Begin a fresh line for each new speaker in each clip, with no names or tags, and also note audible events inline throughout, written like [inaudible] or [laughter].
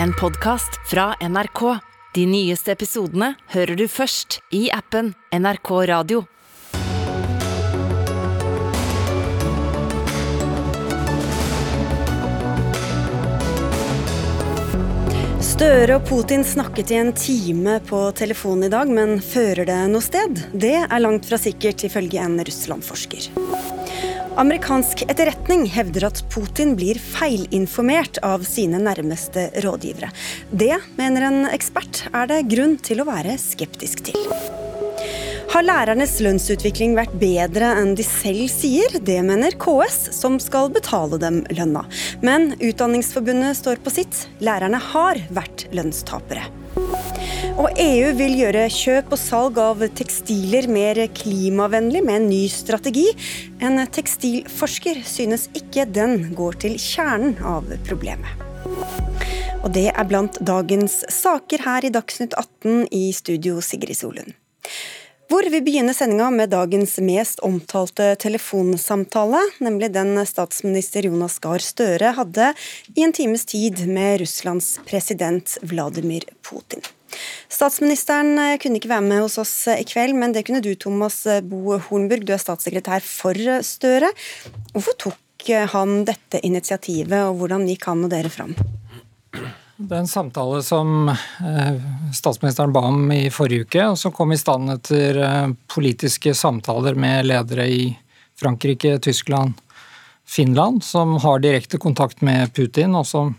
en podkast fra NRK. De nyeste episodene hører du først i appen NRK Radio.
Støre og Putin snakket i en time på telefonen i dag, men fører det noe sted? Det er langt fra sikkert, ifølge en Russland-forsker. Amerikansk etterretning hevder at Putin blir feilinformert av sine nærmeste rådgivere. Det, mener en ekspert, er det grunn til å være skeptisk til. Har lærernes lønnsutvikling vært bedre enn de selv sier? Det mener KS, som skal betale dem lønna. Men Utdanningsforbundet står på sitt. Lærerne har vært lønnstapere. Og EU vil gjøre kjøp og salg av tekstiler mer klimavennlig med en ny strategi. En tekstilforsker synes ikke den går til kjernen av problemet. Og det er blant dagens saker her i Dagsnytt 18 i studio Sigrid Solund. Hvor vi begynner sendinga med dagens mest omtalte telefonsamtale, nemlig den statsminister Jonas Gahr Støre hadde i en times tid med Russlands president Vladimir Putin. Statsministeren kunne ikke være med hos oss i kveld, men det kunne du, Thomas Bo Hornburg. Du er statssekretær for Støre. Hvorfor tok han dette initiativet, og hvordan gikk han og dere fram?
Det er en samtale som eh, statsministeren ba om i forrige uke, og som kom i stand etter eh, politiske samtaler med ledere i Frankrike, Tyskland, Finland, som har direkte kontakt med Putin, og som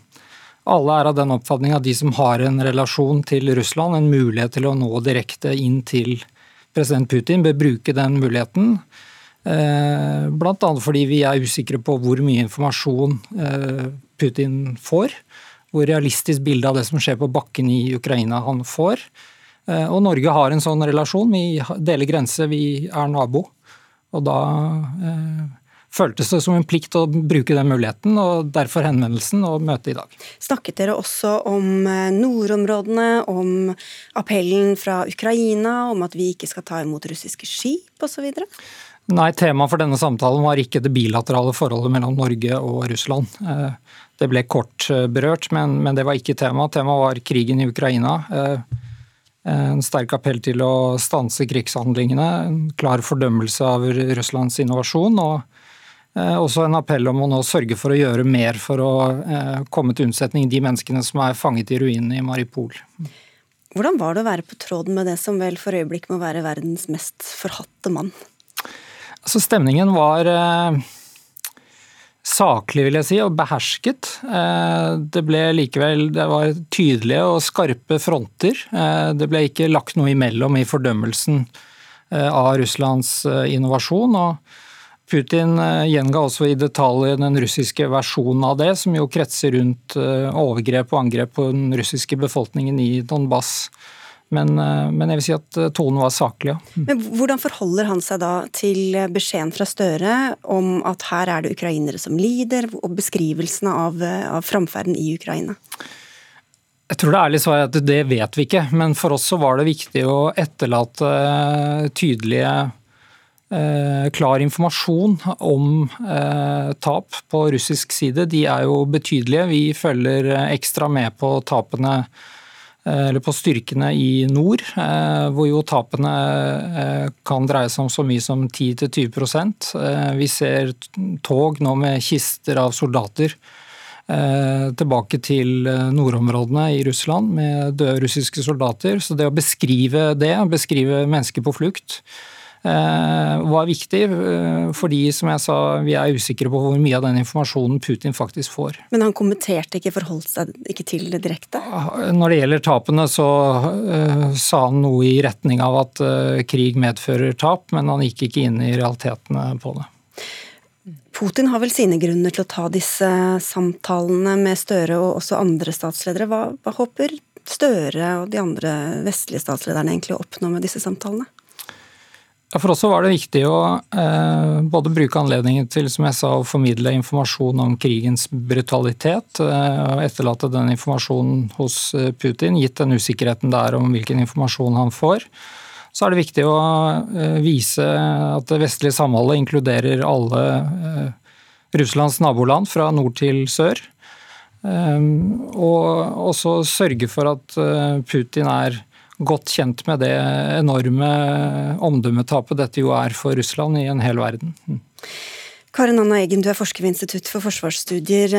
alle er av den oppfatning at de som har en relasjon til Russland, en mulighet til å nå direkte inn til president Putin, bør bruke den muligheten. Eh, Bl.a. fordi vi er usikre på hvor mye informasjon Putin får hvor realistisk bilde av det som skjer på bakken i Ukraina han får. Eh, og Norge har en sånn relasjon. Vi deler grense, vi er nabo. Og da eh, føltes det som en plikt å bruke den muligheten, og derfor henvendelsen og møtet i dag.
Snakket dere også om eh, nordområdene, om appellen fra Ukraina, om at vi ikke skal ta imot russiske skip osv.?
Nei, temaet for denne samtalen var ikke det bilaterale forholdet mellom Norge og Russland. Eh, det ble kort eh, berørt, men, det var ikke tema. Temaet var krigen i Ukraina. Eh, en sterk appell til å stanse krigshandlingene, en klar fordømmelse av Russlands innovasjon. og også en appell om å nå sørge for å gjøre mer for å komme til unnsetning de menneskene som er fanget i ruinene i Maripol.
Hvordan var det å være på tråden med det som vel for øyeblikk må være verdens mest forhatte mann?
Altså, stemningen var eh, saklig, vil jeg si, og behersket. Eh, det ble likevel det var tydelige og skarpe fronter. Eh, det ble ikke lagt noe imellom i fordømmelsen av Russlands innovasjon. og Putin gjenga også i detalj den russiske versjonen av det, som jo kretser rundt overgrep og angrep på den russiske befolkningen i Donbass. Men, eh, men, jeg vil si at eh, tonen var saklig, ja.
Mm. Men Hvordan forholder han seg da til beskjeden fra Støre om at her er det ukrainere som lider, og beskrivelsene av, eh, av framferden i Ukraina?
Jeg tror det ærlige svaret er at det vet vi ikke, men for oss så var det viktig å etterlate tydelige klar informasjon om eh, tap på russisk side. De er jo betydelige. Vi følger ekstra med på tapene Eh, eller på styrkene i nord, eh, hvor jo tapene eh, kan dreie seg om så mye som 10-20% Vi ser tog nå med kister av soldater tilbake til nordområdene i Russland med døde russiske soldater. Så det å beskrive det, beskrive mennesker på flukt, Eh, var viktig, eh, fordi som jeg sa, vi er usikre på hvor mye av den informasjonen Putin faktisk får.
Men han kommenterte ikke, forholdt seg ikke til det direkte?
Når det gjelder tapene, så uh, sa han noe i retning av at krig medfører tap, men han gikk ikke inn i realitetene på det.
Putin har vel sine grunner til å ta disse samtalene med Støre og også andre statsledere. Hva, hva håper Støre og de andre vestlige statslederne egentlig å oppnå med disse samtalene?
For oss var det viktig å eh, både bruke anledningen til som jeg sa, å formidle informasjon om krigens brutalitet, eh, etterlate den informasjonen hos eh, Putin, gitt den usikkerheten det er om hvilken informasjon han får. Så er det viktig å eh, vise at det vestlige samholdet inkluderer alle eh, Russlands naboland fra nord til sør. Og også sørge for at Putin er godt kjent med det enorme omdømmetapet dette jo er for Russland i en hel verden. Mm.
Karin Anna Eggen, du er forsker ved Institutt for forsvarsstudier.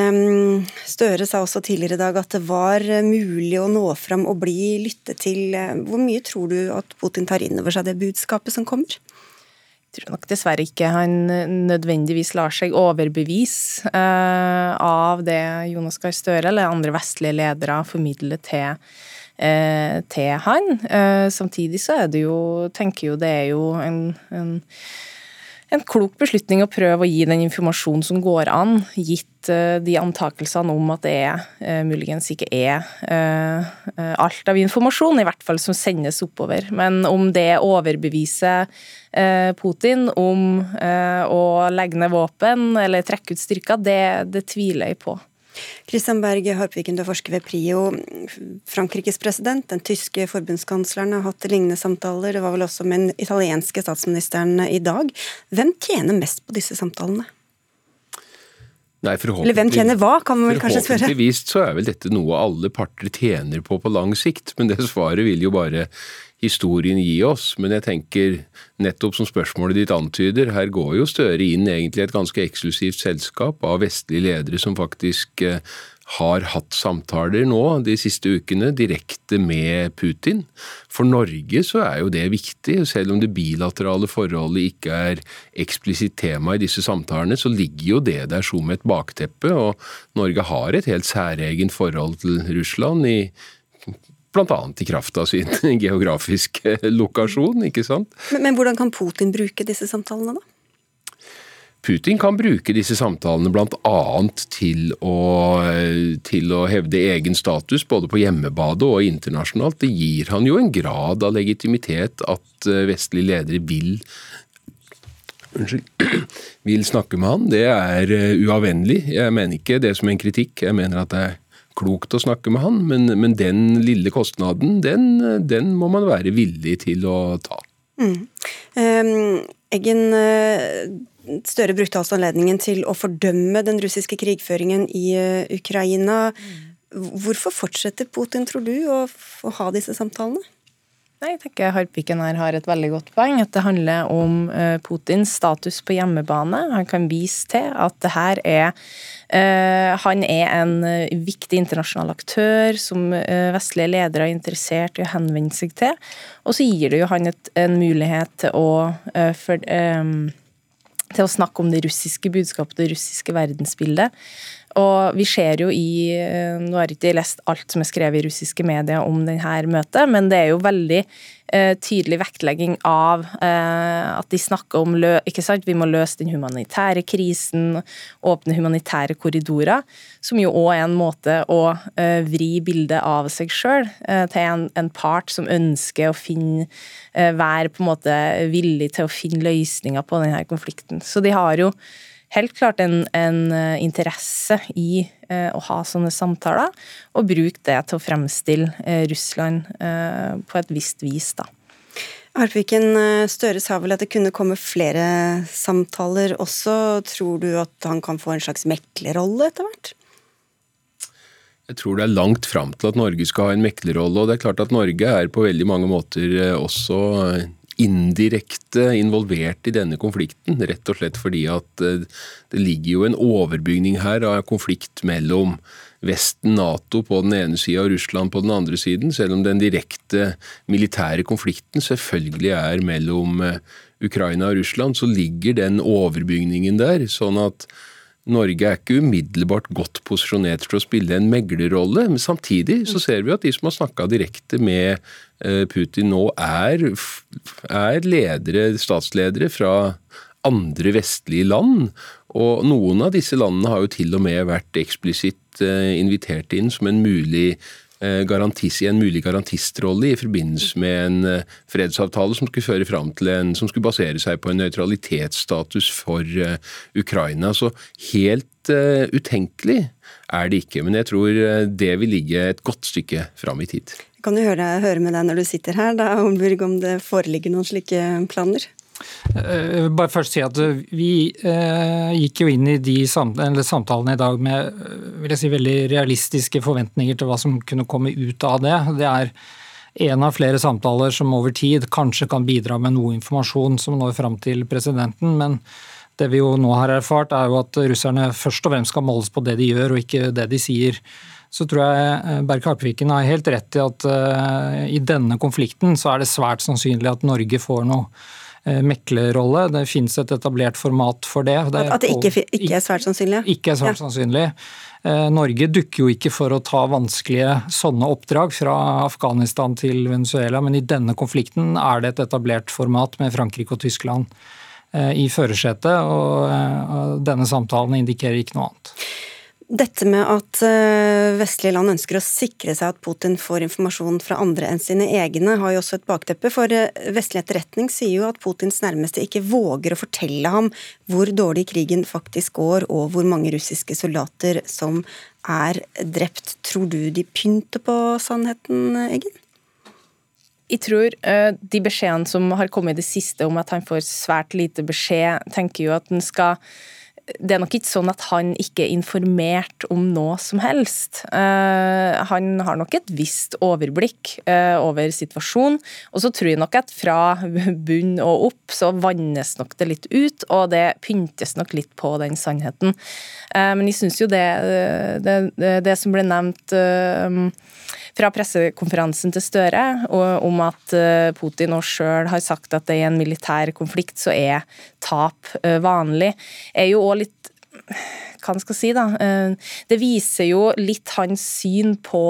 Støre sa også tidligere i dag at det var mulig å nå fram og bli lyttet til. Hvor mye tror du at Putin tar inn over seg det budskapet som kommer?
Jeg tror nok dessverre ikke han nødvendigvis lar seg overbevise eh, av det Jonas Gahr Støre eller andre vestlige ledere formidler til eh, til han. Eh, samtidig så er det jo, tenker jo det er jo en, en, en klok beslutning å prøve å gi den informasjonen som går an, gitt eh, de antakelsene om at det er, eh, muligens ikke er eh, alt av informasjon, i hvert fall som sendes oppover. Men om det overbeviser Putin om å legge ned våpen eller trekke ut styrker, det, det tviler jeg på.
Christian Berg Harpviken, du er forsker ved PRIO. Frankrikes president, den tyske forbundskansleren, har hatt lignende samtaler. Det var vel også med den italienske statsministeren i dag. Hvem tjener mest på disse samtalene?
Nei,
Eller hvem tjener hva, kan man vel kanskje spørre?
Forhåpentligvis så er vel dette noe alle parter tjener på på lang sikt, men det svaret vil jo bare historien gi oss. Men jeg tenker, nettopp som spørsmålet ditt antyder, her går jo Støre inn egentlig et ganske eksklusivt selskap av vestlige ledere som faktisk eh, har hatt samtaler nå de siste ukene direkte med Putin. For Norge så er jo det viktig. Selv om det bilaterale forholdet ikke er eksplisitt tema i disse samtalene, så ligger jo det der som et bakteppe. Og Norge har et helt særegent forhold til Russland i Bl.a. i kraft av sin [laughs] geografiske lokasjon, ikke sant.
Men, men hvordan kan Putin bruke disse samtalene, da?
Putin kan bruke disse samtalene bl.a. Til, til å hevde egen status både på hjemmebade og internasjonalt. Det gir han jo en grad av legitimitet at eh, vestlige ledere vil Unnskyld, [clears throat] vil snakke med han. Det er uavvendelig. Jeg mener ikke det som en kritikk. Jeg mener at det er klokt å snakke med han, men, men den lille kostnaden, den, den, må man være villig til å ta. Mm.
Um, Eggen eh, Støre brukte altså anledningen til å fordømme den russiske krigføringen i uh, Ukraina. Mm. Hvorfor fortsetter Putin, tror du, å, å ha disse samtalene?
Jeg tenker Harpiken her har et veldig godt poeng. At det handler om uh, Putins status på hjemmebane. Han kan vise til at det her er uh, Han er en uh, viktig internasjonal aktør som vestlige ledere er interessert i å henvende seg til. Og så gir det jo han et, en mulighet til å for, til å snakke om det russiske budskapet, det russiske verdensbildet. Og vi ser jo i eh, Nå har jeg ikke lest alt som er skrevet i russiske medier om denne møtet, men det er jo veldig eh, tydelig vektlegging av eh, at de snakker om ikke sant? vi må løse den humanitære krisen, åpne humanitære korridorer, som jo òg er en måte å vri bildet av seg sjøl til en, part som ønsker å finne Være på en måte villig til å finne løsninger på denne konflikten. Så de har jo helt klart en, en eh, interesse i eh, å ha sånne samtaler, og bruke det til å fremstille eh, Russland eh, på et visst vis, da.
Harpviken eh, Støre sa vel at det kunne komme flere samtaler også. Tror du at han kan få en slags meklerrolle etter hvert?
Jeg tror det er langt fram til at Norge skal ha en meklerrolle. Og det er klart at Norge er på veldig mange måter også indirekte involvert i denne konflikten. Rett og slett fordi at eh, det ligger jo en overbygning her av konflikt mellom Vesten, Nato på den ene sida og Russland på den andre siden, selv om den direkte militære konflikten selvfølgelig er mellom eh, Ukraina og Russland, så ligger den overbygningen der. sånn at Norge er ikke umiddelbart godt posisjonert til å spille en meglerrolle, men samtidig så ser vi at de som har snakka direkte med eh, Putin nå, er, er ledere, statsledere fra andre vestlige land. Og noen av disse landene har jo til og med vært eksplisitt eh, invitert inn som en mulig Eh, garantis, i en mulig garantistrolle i forbindelse med en eh, fredsavtale som skulle føre fram til en, som skulle basere seg på en nøytralitetsstatus for eh, Ukraina. Så helt utenkelig er det ikke, men jeg tror det vil ligge et godt stykke fram i tid.
Kan du høre, høre med deg når du sitter her, da, Holmburg, om det foreligger noen slike planer?
Vil bare først si at Vi eh, gikk jo inn i de samtalene i dag med vil jeg si, veldig realistiske forventninger til hva som kunne komme ut av det. Det er en av flere samtaler som over tid kanskje kan bidra med noe informasjon som når fram til presidenten. men det vi jo nå har erfart, er jo at russerne først og fremst skal måles på det de gjør, og ikke det de sier. Så tror jeg eh, Berg Harpviken har helt rett i at i denne konflikten så er det svært sannsynlig at Norge får noe meklerrolle. Det finnes et etablert format for det.
det at det ikke, ikke, er svært sannsynlig?
Ikke er svært ja. sannsynlig. Uh, Norge dukker jo ikke for å ta vanskelige sånne oppdrag fra Afghanistan til Venezuela, men i denne konflikten er det et etablert format med Frankrike og Tyskland Eh, i førersetet, eh, og denne samtalen indikerer ikke noe annet.
Dette med at eh, vestlige land ønsker å sikre seg at Putin får informasjon fra andre enn sine egne, har jo også et bakteppe. For vestlig etterretning sier jo at Putins nærmeste ikke våger å fortelle ham hvor dårlig krigen faktisk går, og hvor mange russiske soldater som er drept. Tror du de pynter på sannheten, Eggen?
Jeg tror uh, de beskjedene som har kommet i det siste om at han får svært lite beskjed, tenker jo at han skal det er nok ikke sånn at han ikke er informert om noe som helst. Uh, han har nok et visst overblikk uh, over situasjonen. Og så tror jeg nok at fra bunn og opp så vannes nok det litt ut, og det pyntes nok litt på den sannheten. Uh, men jeg syns jo det, det, det, det, som ble nevnt fra pressekonferansen til Støre om at eh, Putin nå sjøl har sagt at i en militær konflikt så er tap eh, vanlig, er jo òg litt hva skal si, da. Eh, det viser jo litt hans syn på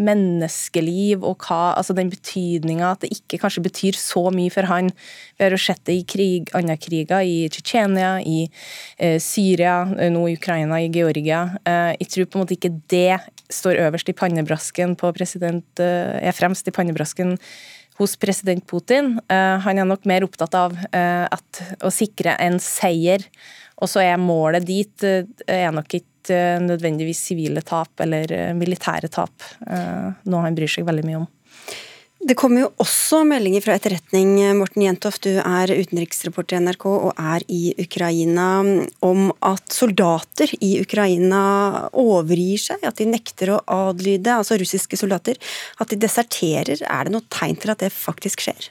menneskeliv og hva, altså den betydninga at det ikke kanskje betyr så mye for han. Vi har jo sett det i krig, andre kriger, i Tsjetsjenia, i Syria, nå i Ukraina, i Georgia. Jeg tror på en måte ikke det står øverst i pannebrasken på president eh, Er fremst i pannebrasken hos president Putin. Eh, han er nok mer opptatt av eh, at, å sikre en seier, og så er målet dit er nok ikke nødvendigvis sivile tap eller militære tap, noe han bryr seg veldig mye om.
Det kommer jo også meldinger fra etterretning, Morten Jentoft, du er utenriksreporter i NRK og er i Ukraina, om at soldater i Ukraina overgir seg, at de nekter å adlyde, altså russiske soldater, at de deserterer. Er det noe tegn til at det faktisk skjer?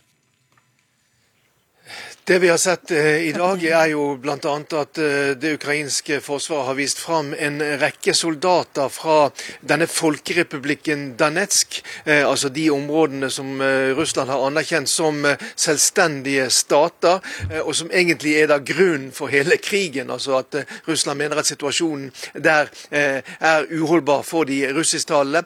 Det vi har sett eh, i dag, er jo bl.a. at eh, det ukrainske forsvaret har vist fram en rekke soldater fra denne folkerepublikken Danetsk, eh, altså de områdene som Russland har anerkjent som selvstendige stater, og som egentlig er da grunnen for hele krigen. Altså at Russland mener at situasjonen der er uholdbar for de russisktalende.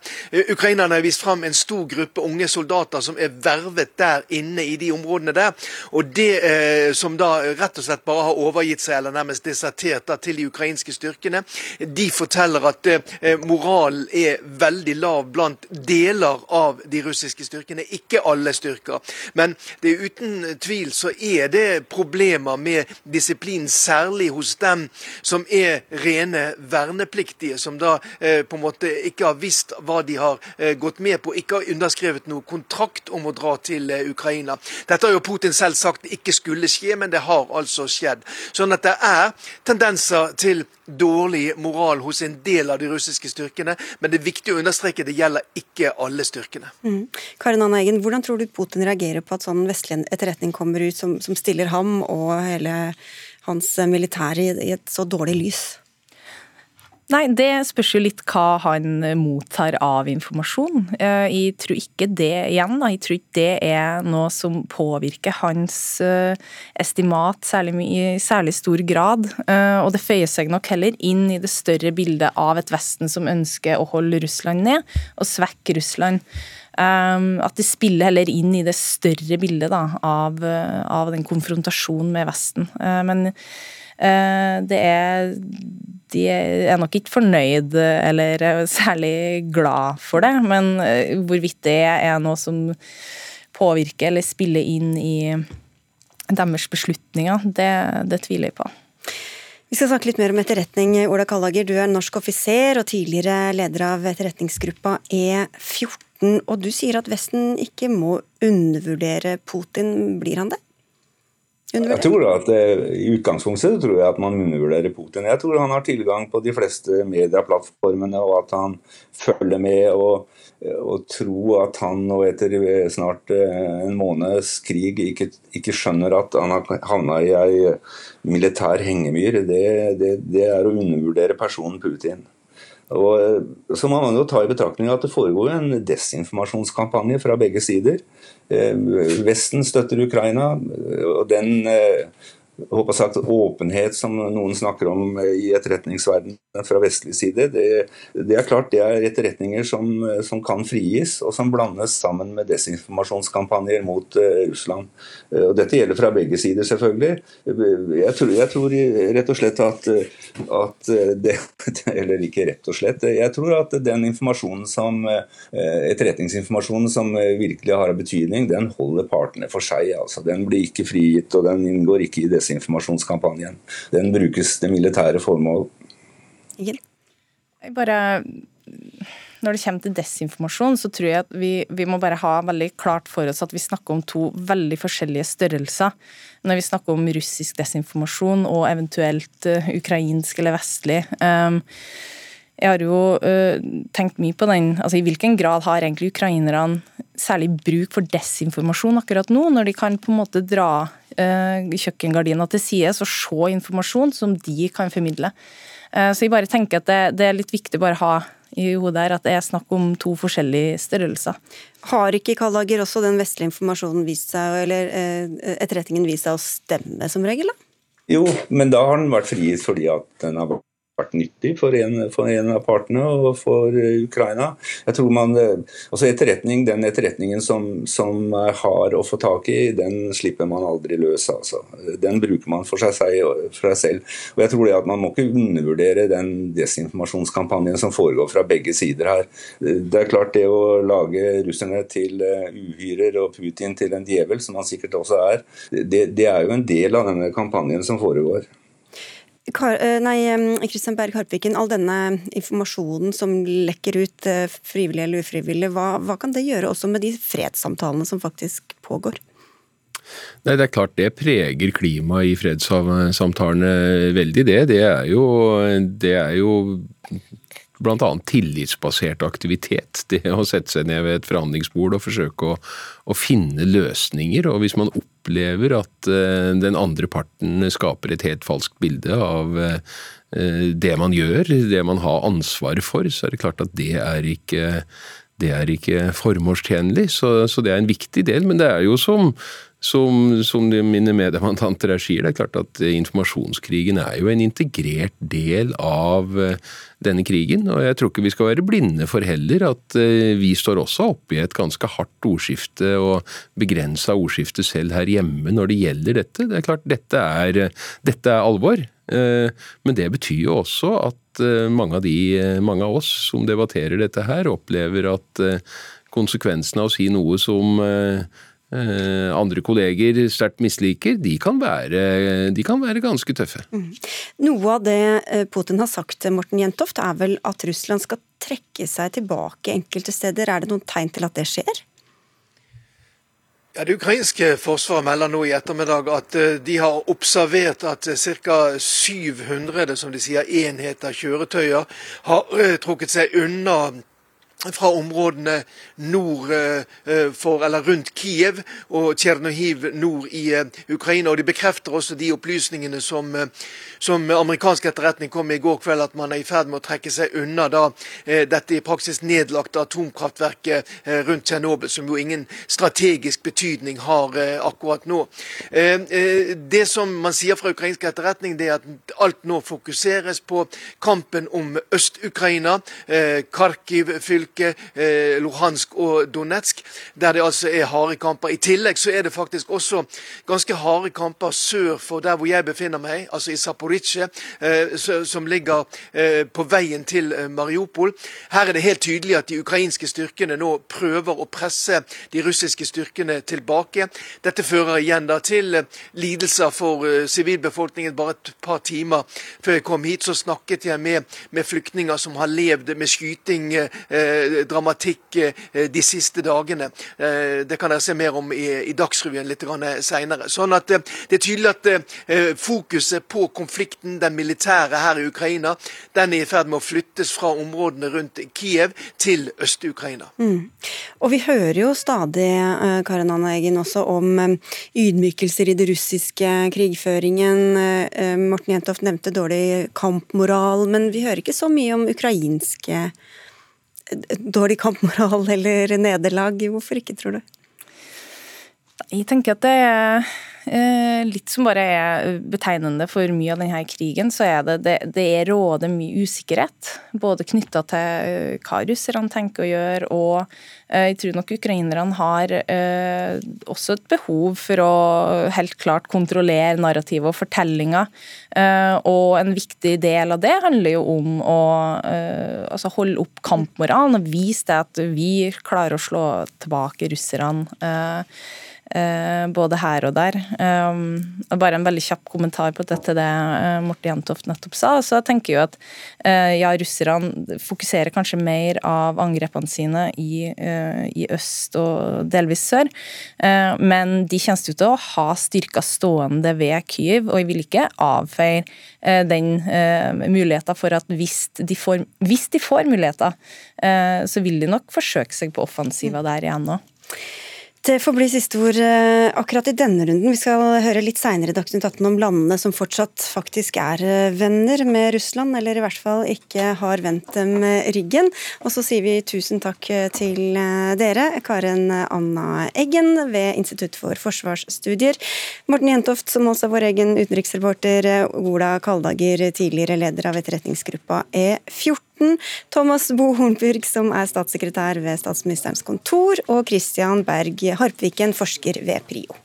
Ukrainerne har vist fram en stor gruppe unge soldater som er vervet der inne i de områdene der. og det som da rett og slett bare har overgitt seg, eller nærmest desertert da, til de ukrainske styrkene, de forteller at eh, moralen er veldig lav blant deler av de russiske styrkene, ikke alle styrker. Men det er uten tvil så er det problemer med disiplin, særlig hos dem som er rene vernepliktige, som da eh, på en måte ikke har visst hva de har eh, gått med på, ikke har underskrevet noe kontrakt om å dra til eh, Ukraina. Dette har jo Putin selv sagt ikke skulle skulle skje, men det har altså skjedd. Sånn at det er tendenser til dårlig moral hos en del av de russiske styrkene, men det er viktig å understreke det gjelder ikke alle styrkene.
Mm. Karin Anna Eggen, hvordan tror du Putin reagerer på at sånn vestlig etterretning kommer ut som, som stiller ham og hele hans militære i, i et så dårlig lys?
Nei, det spørs jo litt hva han mottar av informasjon. Eh, jeg tror ikke det igjen, da. Jeg tror ikke det er noe som påvirker hans eh, estimat særlig, i særlig stor grad. Eh, og det føyer seg nok heller inn i det større bildet av et Vesten som ønsker å holde Russland ned og svekke Russland. At det spiller heller inn i det større bildet da, av, av den konfrontasjonen med Vesten. Men det er de er nok ikke fornøyd eller særlig glad for det, men eh, hvorvidt det er noe som påvirker eller spiller inn i deres beslutninger, det, det tviler jeg på.
Vi skal snakke litt mer om etterretning. Ola Kallager, du er norsk offiser og tidligere leder av etterretningsgruppa E14. Og du sier at Vesten ikke må undervurdere Putin. Blir han det?
Jeg tror at I utgangspunktet tror jeg at man undervurderer Putin. Jeg tror han har tilgang på de fleste medieplattformene, og at han følger med. og og tro at han nå etter snart eh, en måneds krig ikke, ikke skjønner at han har havna i ei militær hengemyr, det, det, det, er å undervurdere personen Putin. Og eh, Så må man jo ta i betraktning at det foregår en desinformasjonskampanje fra begge sider. Eh, Vesten støtter Ukraina, og den håper sagt, åpenhet som noen snakker om i etterretningsverdenen fra vestlig side, det, det, er klart det er etterretninger som, som, kan frigis, og som blandes sammen med desinformasjonskampanjer mot uh, Russland. Uh, og Dette gjelder fra begge sider, selvfølgelig. Jeg tror, jeg tror rett og slett at, at, [laughs] det Eller ikke rett og slett. Jeg tror at den informasjonen som uh, etterretningsinformasjonen som virkelig har betydning, den holder partene for seg. altså Den blir ikke frigitt, og den inngår ikke i det desinformasjonskampanjen. Den brukes til militære formål.
Bare, når det kommer til desinformasjon, så tror jeg at vi, vi, må bare ha veldig klart for oss at vi snakker om to veldig forskjellige størrelser. Når vi snakker om russisk desinformasjon og eventuelt uh, ukrainsk eller vestlig. Um, jeg har jo uh, tenkt mye på den, altså I hvilken grad har egentlig ukrainerne særlig bruk for desinformasjon akkurat nå, når de kan på en måte dra uh, kjøkkengardina til side og se informasjon som de kan formidle. Uh, så jeg bare tenker at det, det, er litt viktig bare å ha i hodet her at det er snakk om to forskjellige størrelser.
Har ikke Kallager også den vestlige informasjonen vist seg, eller etterretningen vist seg å stemme som regel, da?
Jo, men da har den vært frigitt fordi at den har vært nyttig for en, for en, av partene og for eh, Ukraina. Jeg tror man, eh, altså etterretning, Den etterretningen som, som er hard å få tak i, den slipper man aldri løs. Altså. Den bruker man for seg, for seg, selv. Og jeg tror det at Man må ikke undervurdere den desinformasjonskampanjen som foregår fra begge sider her. Det er klart det å lage russerne til eh, uhyrer og Putin til en djevel, som han sikkert også er, det, det er jo en del av denne kampanjen som foregår.
Eh, nei, Kristian Berg Harpviken, all denne informasjonen som lekker ut, eh, frivillig eller ufrivillig, hva, hva kan det gjøre også med de fredssamtalene som faktisk pågår?
Nei, Det er klart det preger klimaet i fredssamtalene veldig, det. Det er jo, det er jo bl.a. tillitsbasert aktivitet. Det å sette seg ned ved et forhandlingsbord og forsøke å, å finne løsninger. Og hvis man opplever at uh, den andre parten skaper et helt falskt bilde av uh, det man gjør, det man har ansvaret for, så er det klart at det er ikke, det er ikke formålstjenlig. Så, så det er en viktig del. Men det er jo som som, som mine meddebattanter her sier, det er klart at informasjonskrigen er jo en integrert del av denne krigen. Og jeg tror ikke vi skal være blinde for heller at eh, vi står også oppe i et ganske hardt ordskifte og begrensa ordskifte selv her hjemme når det gjelder dette. Det er klart, dette er, dette er alvor. Eh, men det betyr jo også at eh, mange av, de, mange av oss som debatterer dette her, opplever at konsekvensene av å si noe som Eh, andre kolleger sterkt misliker, de kan, være, de kan være ganske tøffe. Mm.
Noe av det eh, Putin har sagt, Morten Jentoft, er vel at Russland skal trekke seg tilbake enkelte steder. Er det noen tegn til at det skjer?
Ja, Det ukrainske forsvaret melder nå i ettermiddag at eh, de har observert at ca. 700 som de sier, enheter kjøretøyer har trukket seg unna fra områdene nord eh, for, eller rundt Kiev og Tsjernohiv nord i eh, Ukraina. og De bekrefter også de opplysningene som, eh, som amerikansk etterretning kom med i går kveld, at man er i ferd med å trekke seg unna da, dette i praksis nedlagte atomkraftverket rundt Tsjernobyl, som jo ingen strategisk betydning har akkurat nå. Det som man sier fra ukrainsk etterretning, det er at alt nå fokuseres på kampen om Øst-Ukraina, Kharkiv fylke fylke, eh, Luhansk og Donetsk, der det altså er harde kamper. I tillegg så er det faktisk også ganske harde kamper sør for der hvor jeg befinner meg, altså i Zaporizjzja, eh, som ligger eh, på veien til Mariupol. Her er det helt tydelig at de ukrainske styrkene nå prøver å presse de russiske styrkene tilbake. Dette fører igjen da til lidelser for sivilbefolkningen. Bare et par timer før jeg kom hit, så snakket jeg med, med flyktninger som har levd med skyting eh, dramatikk de siste dagene. Det kan dere se mer om i, i Dagsrevyen litt seinere. Sånn at det er tydelig at fokuset på konflikten, den militære her i Ukraina, den er i ferd med å flyttes fra områdene rundt Kiev til Øst-Ukraina. Mm.
Og vi hører jo stadig Karin Anna Eggen, også om ydmykelser i det russiske krigføringen. Morten Jentoft nevnte dårlig kampmoral, men vi hører ikke så mye om ukrainske dårlig kampmoral eller nederlag. Hvorfor ikke, tror du?
Jeg tenker at det er litt som bare er betegnende for mye av denne krigen, så er det det, det er råder mye usikkerhet. Både knytta til eh, hva russerne tenker å gjøre, og eh, jeg tror nok ukrainerne har også et behov for å helt klart kontrollere narrativet og fortellinga. Og en viktig del av det handler jo om å altså holde opp kampmoralen og vise det at vi klarer å slå tilbake russerne Eh, både her og der. Og bare en veldig kjapp kommentar på dette det uh, Morten Jentoft nettopp sa. Så jeg tenker jo at ja, russerne fokuserer kanskje mer av angrepene sine i, i øst og delvis sør, men de kommer til å ha styrker stående ved Kyiv, og jeg vil ikke avfeie den muligheten for at hvis de får, hvis de får muligheter, så vil de nok forsøke seg på offensiva der igjen òg.
Det får bli siste ord eh, akkurat i denne runden. Vi skal høre litt seinere i Dagsnytt 18 om landene som fortsatt faktisk er eh, venner med Russland, eller i hvert fall ikke har vendt dem ryggen. Og så sier vi tusen takk eh, til dere, Karen Anna Eggen ved Institutt for forsvarsstudier, Morten Jentoft, som også er vår egen utenriksreporter, Ola Kaldager, tidligere leder av etterretningsgruppa E14. Thomas Bo Hornburg, som er statssekretær ved Statsministerens kontor, og Christian Berg Harpviken, forsker ved PRIO.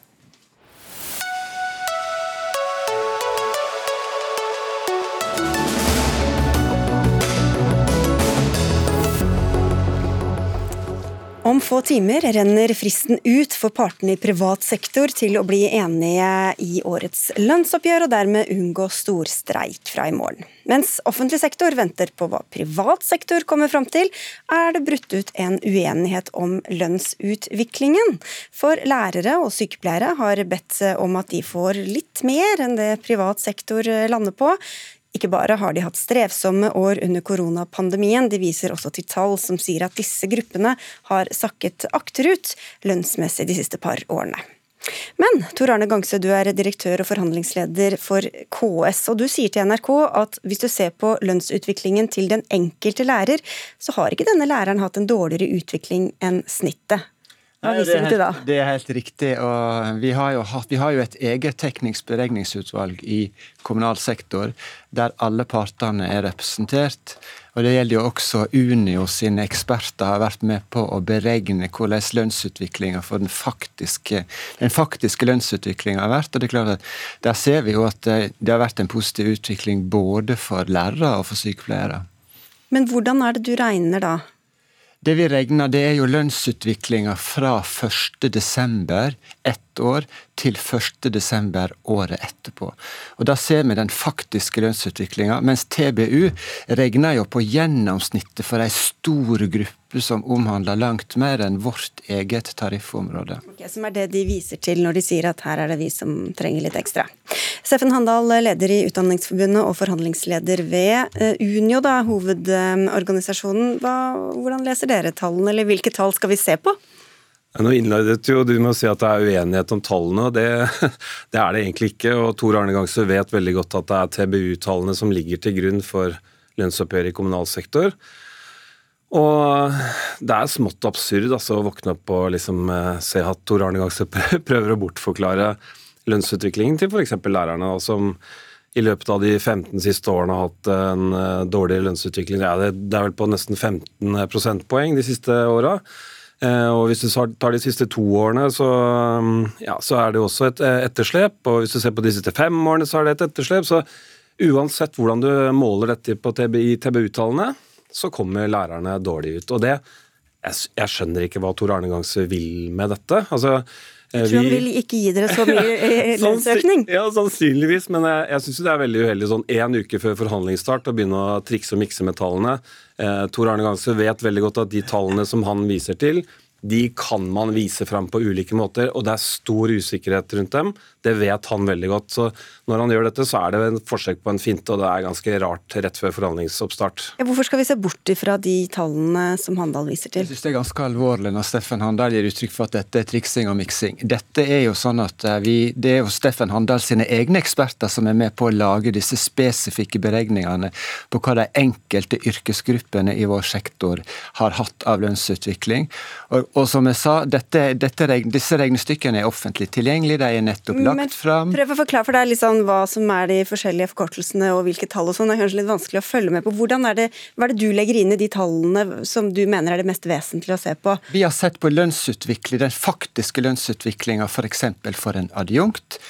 Om få timer renner fristen ut for partene i privat sektor til å bli enige i årets lønnsoppgjør, og dermed unngå storstreik fra i morgen. Mens offentlig sektor venter på hva privat sektor kommer fram til, er det brutt ut en uenighet om lønnsutviklingen. For lærere og sykepleiere har bedt om at de får litt mer enn det privat sektor lander på. Ikke bare har de hatt strevsomme år under koronapandemien, de viser også til tall som sier at disse gruppene har sakket akterut lønnsmessig de siste par årene. Men Tor Arne Gangsø, du er direktør og forhandlingsleder for KS, og du sier til NRK at hvis du ser på lønnsutviklingen til den enkelte lærer, så har ikke denne læreren hatt en dårligere utvikling enn snittet. Hva viser
det, helt, det er helt riktig. og vi har, hatt, vi har, jo et eget teknisk beregningsutvalg i kommunal sektor der alle partene er representert. Og Det gjelder jo også Unio sine eksperter har vært med på å beregne hvordan lønnsutviklinga for den faktiske, den faktiske lønnsutviklinga har vært. og det er klart at Der ser vi jo at det har vært en positiv utvikling både for lærere og for sykepleiere.
Men hvordan er det du regner da?
Det vi regner, det er jo lønnsutviklinga fra 1.12. år til 1.12. året etterpå. Og Da ser vi den faktiske lønnsutviklinga, mens TBU regner jo på gjennomsnittet for ei stor gruppe som omhandler langt mer enn vårt eget tariffområde.
Okay, som er det de viser til når de sier at her er det vi som trenger litt ekstra. Steffen Handal, leder i Utdanningsforbundet og forhandlingsleder ved eh, Unio, da, hovedorganisasjonen. Hva, hvordan leser dere tallene, eller hvilke tall skal vi se på?
Nå innledet jo du med å si at det er uenighet om tallene, og det, [laughs] det er det egentlig ikke. og Tor Arne Gangsø vet veldig godt at det er TBU-tallene som ligger til grunn for lønnsoppgjøret i kommunal sektor. Og det er smått absurd altså, å våkne opp og liksom, eh, se at Tor Arne Gangsø [laughs] prøver å bortforklare lønnsutviklingen til f.eks. lærerne, som i løpet av de 15 siste årene har hatt en uh, dårlig lønnsutvikling. Ja, det, er vel på nesten 15 prosentpoeng de siste åra. Uh, og hvis du tar de siste to årene, så, um, ja, så er det også et etterslep. Og hvis du ser på de siste fem årene, så er det et etterslep. Så uansett hvordan du måler dette på TBI, TBU-tallene, så kommer lærerne dårlig ut. Og det jeg, jeg skjønner ikke hva Tor Arne Gangse vil med dette. Altså,
jeg tror han vil ikke gi dere så mye [laughs] lønnsøkning.
ja, sannsynligvis, men jeg, jeg syns det er veldig uheldig sånn én uke før forhandlingsstart å begynne å trikse og mikse med tallene. Eh, Tor Arne Gangse vet veldig godt at de tallene som han viser til, de kan man vise fram på ulike måter, og det er stor usikkerhet rundt dem. Det vet han veldig godt. Så når han gjør dette, så er det en forsøk på en finte, og det er ganske rart rett før forhandlingsoppstart.
Ja, hvorfor skal vi se bort ifra de tallene som Handal viser til?
Jeg synes det er ganske alvorlig når Steffen Handal gir uttrykk for at dette er triksing og miksing. Dette er jo sånn at eh, vi, Det er jo Steffen Handal sine egne eksperter som er med på å lage disse spesifikke beregningene på hva de enkelte yrkesgruppene i vår sektor har hatt av lønnsutvikling. Og, og som jeg sa, dette, dette, disse regnestykkene er offentlig tilgjengelige, de er nettopp lagt fram.
Prøv å forklare for deg litt sånn hva som er de forskjellige forkortelsene og hvilke tall og sånn. Det er kanskje litt vanskelig å følge med på. Hvordan er det, hva er det du legger inn i de tallene som du mener er det mest vesentlige å se på?
Vi har sett på lønnsutvikling, den faktiske lønnsutviklinga f.eks. For, for en adjunkt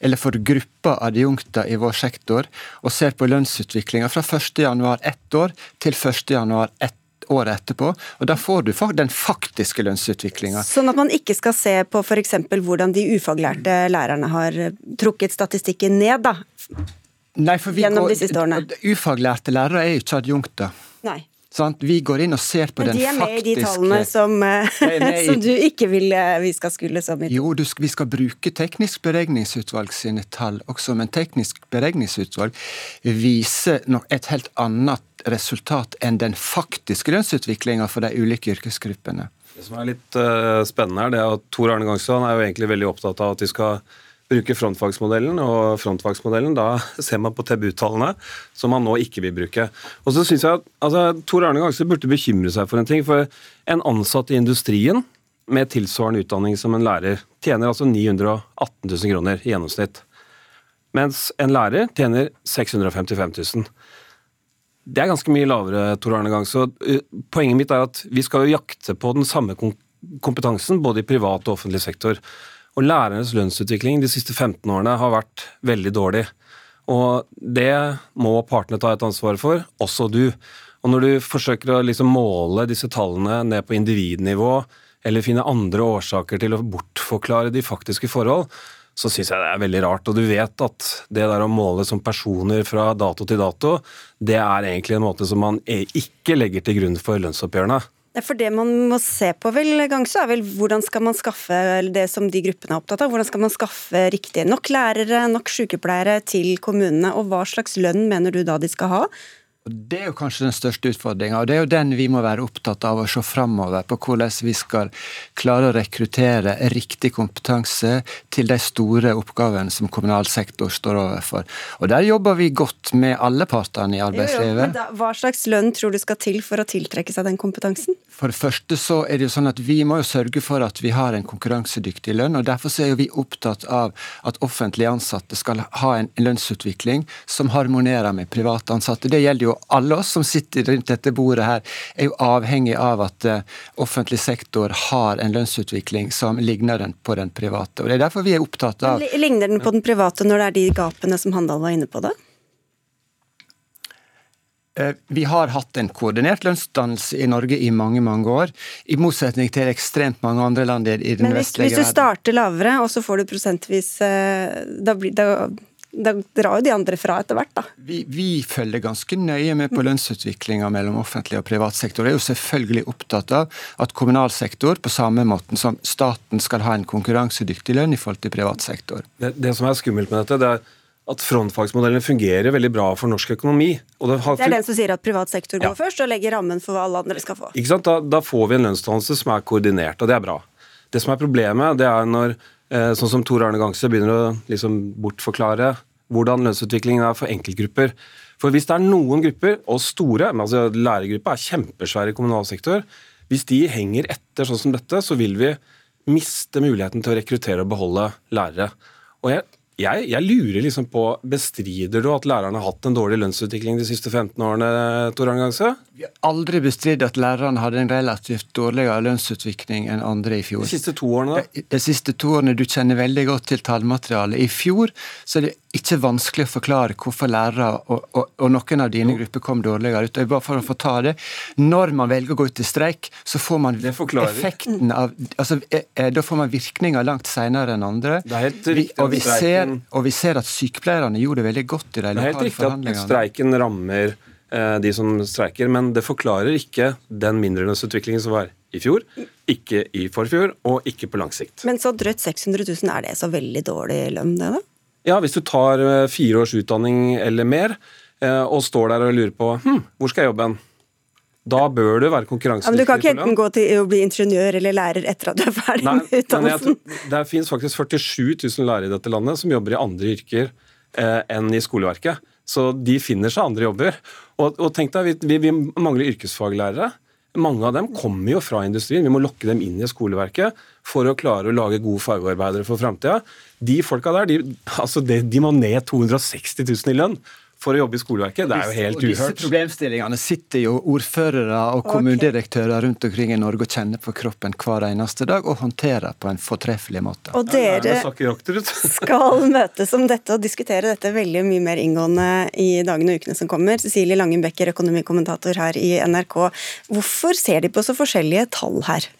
eller for grupper adjunkter i vår sektor, og ser på lønnsutviklinga fra 1.1 ett år til 1.1 ett året etterpå. og Da får du den faktiske lønnsutviklinga.
Sånn at man ikke skal se på f.eks. hvordan de ufaglærte lærerne har trukket statistikken ned, da?
Nei, for vi
gjennom går, de siste årene.
Ufaglærte lærere er jo ikke adjunkter.
Nei.
Sant? Vi går inn og ser på den faktiske
Men de er med i de tallene som, eh, [laughs] som du ikke vil eh, vi skal skulle som i
Jo, skal, vi skal bruke Teknisk beregningsutvalg sine tall også, men Teknisk beregningsutvalg viser et helt annet resultat enn den faktiske lønnsutviklinga for de ulike yrkesgruppene.
Det som er litt uh, spennende her, det er at Tor Arne Gangsland er jo egentlig veldig opptatt av at de skal bruke frontfagsmodellen, og frontfagsmodellen, da [laughs] ser man på TBU-tallene, som man nå ikke vil bruke. Og så synes jeg at altså, Tor Arne Gangse burde bekymre seg for en ting. For en ansatt i industrien med tilsvarende utdanning som en lærer tjener altså 918 000 kroner i gjennomsnitt. Mens en lærer tjener 655 000. Det er ganske mye lavere, Tor Arne. Så poenget mitt er at vi skal jo jakte på den samme kompetansen både i privat og offentlig sektor. Og lærernes lønnsutvikling de siste 15 årene har vært veldig dårlig. Og det må partene ta et ansvar for, også du. Og når du forsøker å liksom måle disse tallene ned på individnivå, eller finne andre årsaker til å bortforklare de faktiske forhold, så syns jeg det er veldig rart. Og du vet at det der å måle som personer fra dato til dato, det er egentlig en måte som man ikke legger til grunn for lønnsoppgjørene.
For det man må se på vel Gangso, er vel hvordan skal man skaffe det som de gruppene er opptatt av. Hvordan skal man skaffe riktig nok lærere, nok sykepleiere til kommunene, og hva slags lønn mener du da de skal ha?
Det er jo kanskje den største utfordringa, og det er jo den vi må være opptatt av å se framover på hvordan vi skal klare å rekruttere riktig kompetanse til de store oppgavene som kommunal sektor står overfor. Og Der jobber vi godt med alle partene i arbeidslivet.
Jo, jo, hva slags lønn tror du skal til for å tiltrekke seg den kompetansen?
For det første så er det jo sånn at vi må jo sørge for at vi har en konkurransedyktig lønn, og derfor så er jo vi opptatt av at offentlige ansatte skal ha en lønnsutvikling som harmonerer med private ansatte. Det gjelder jo alle oss som sitter rundt dette bordet her, er jo avhengig av at uh, offentlig sektor har en lønnsutvikling som ligner den på den private. Og Det er derfor vi er opptatt av
Ligner den på den private når det er de gapene som Handal var inne på da?
Eh, vi har hatt en koordinert lønnsdannelse i Norge i mange mange år, i motsetning til ekstremt mange andre land i den
Men hvis, vestlige verden. Hvis du starter lavere, og så får du prosentvis eh, da, blir, da da drar jo de andre fra etter hvert, da.
Vi, vi, følger ganske nøye med på lønnsutviklinga mellom offentlig og privat sektor. Jeg er jo selvfølgelig opptatt av at kommunal sektor, på samme måten som staten, skal ha en konkurransedyktig lønn i forhold til privat sektor.
Det, det som er skummelt med dette, det er at frontfagsmodellen fungerer veldig bra for norsk økonomi.
Det, har... det, er den som sier at privat sektor går ja. først, og legger rammen for hva alle andre skal få.
Ikke sant? Da, da får vi en lønnsdannelse som er koordinert, og det er bra. Det som er problemet, det er når sånn som Tor Arne Gangse begynner å liksom bortforklare hvordan lønnsutviklingen er for enkeltgrupper. For hvis det er noen grupper, og store, men altså lærergruppa er kjempesvær i kommunal sektor, hvis de henger etter sånn som dette, så vil vi miste muligheten til å rekruttere og beholde lærere. Og jeg jeg, jeg, lurer liksom på, Bestrider du at lærerne har hatt en dårlig lønnsutvikling de siste 15 årene? Tor Arne
Vi har aldri bestridd at lærerne hadde en relativt dårligere lønnsutvikling enn andre i fjor.
De siste to årene,
da? De, de siste to årene, Du kjenner veldig godt til tallmaterialet. I fjor så er det ikke vanskelig å forklare hvorfor lærere og, og, og noen av dine grupper kom dårligere ut. Bare for å få ta det. Når man velger å gå ut i streik, så får man effekten av altså, eh, eh, Da får man virkninger langt senere enn andre.
Det er helt riktig.
Vi, og, vi ser, og vi ser at sykepleierne gjorde det veldig godt i de lokale forhandlingene.
Det er helt riktig at streiken rammer eh, de som streiker, men det forklarer ikke den mindrelønnsutviklingen som var i fjor, ikke i forfjor, og ikke på lang sikt.
Men så drøyt 600 000, er det så veldig dårlig lønn, det da?
Ja, hvis du tar eh, fire års utdanning eller mer, eh, og står der og lurer på hm, hvor skal jeg jobbe hen? Da bør du være konkurransedyktig. Ja,
men du kan ikke enten gå til å bli ingeniør eller lærer etter at du er ferdig Nei, med utdannelsen?
det finnes faktisk 47 000 lærere i dette landet som jobber i andre yrker eh, enn i skoleverket. Så de finner seg andre jobber. Og, og tenk deg, vi, vi, mangler yrkesfaglærere. Mange av dem kommer jo fra industrien. Vi må lokke dem inn i skoleverket for å klare å lage gode fagarbeidere for framtida. De folka der, de, altså de, de må ned 260 000 i lønn for å jobbe i skoleverket. Det er jo helt uhørt.
Disse problemstillingene sitter jo ordførere og kommunedirektører rundt omkring i Norge og kjenner på kroppen hver eneste dag og håndterer på en fortreffelig måte.
Og dere [laughs] skal møtes om dette og diskutere dette veldig mye mer inngående i dagene og ukene som kommer. Cecilie Langen Becker, økonomikommentator her i NRK. Hvorfor ser de på så forskjellige tall her?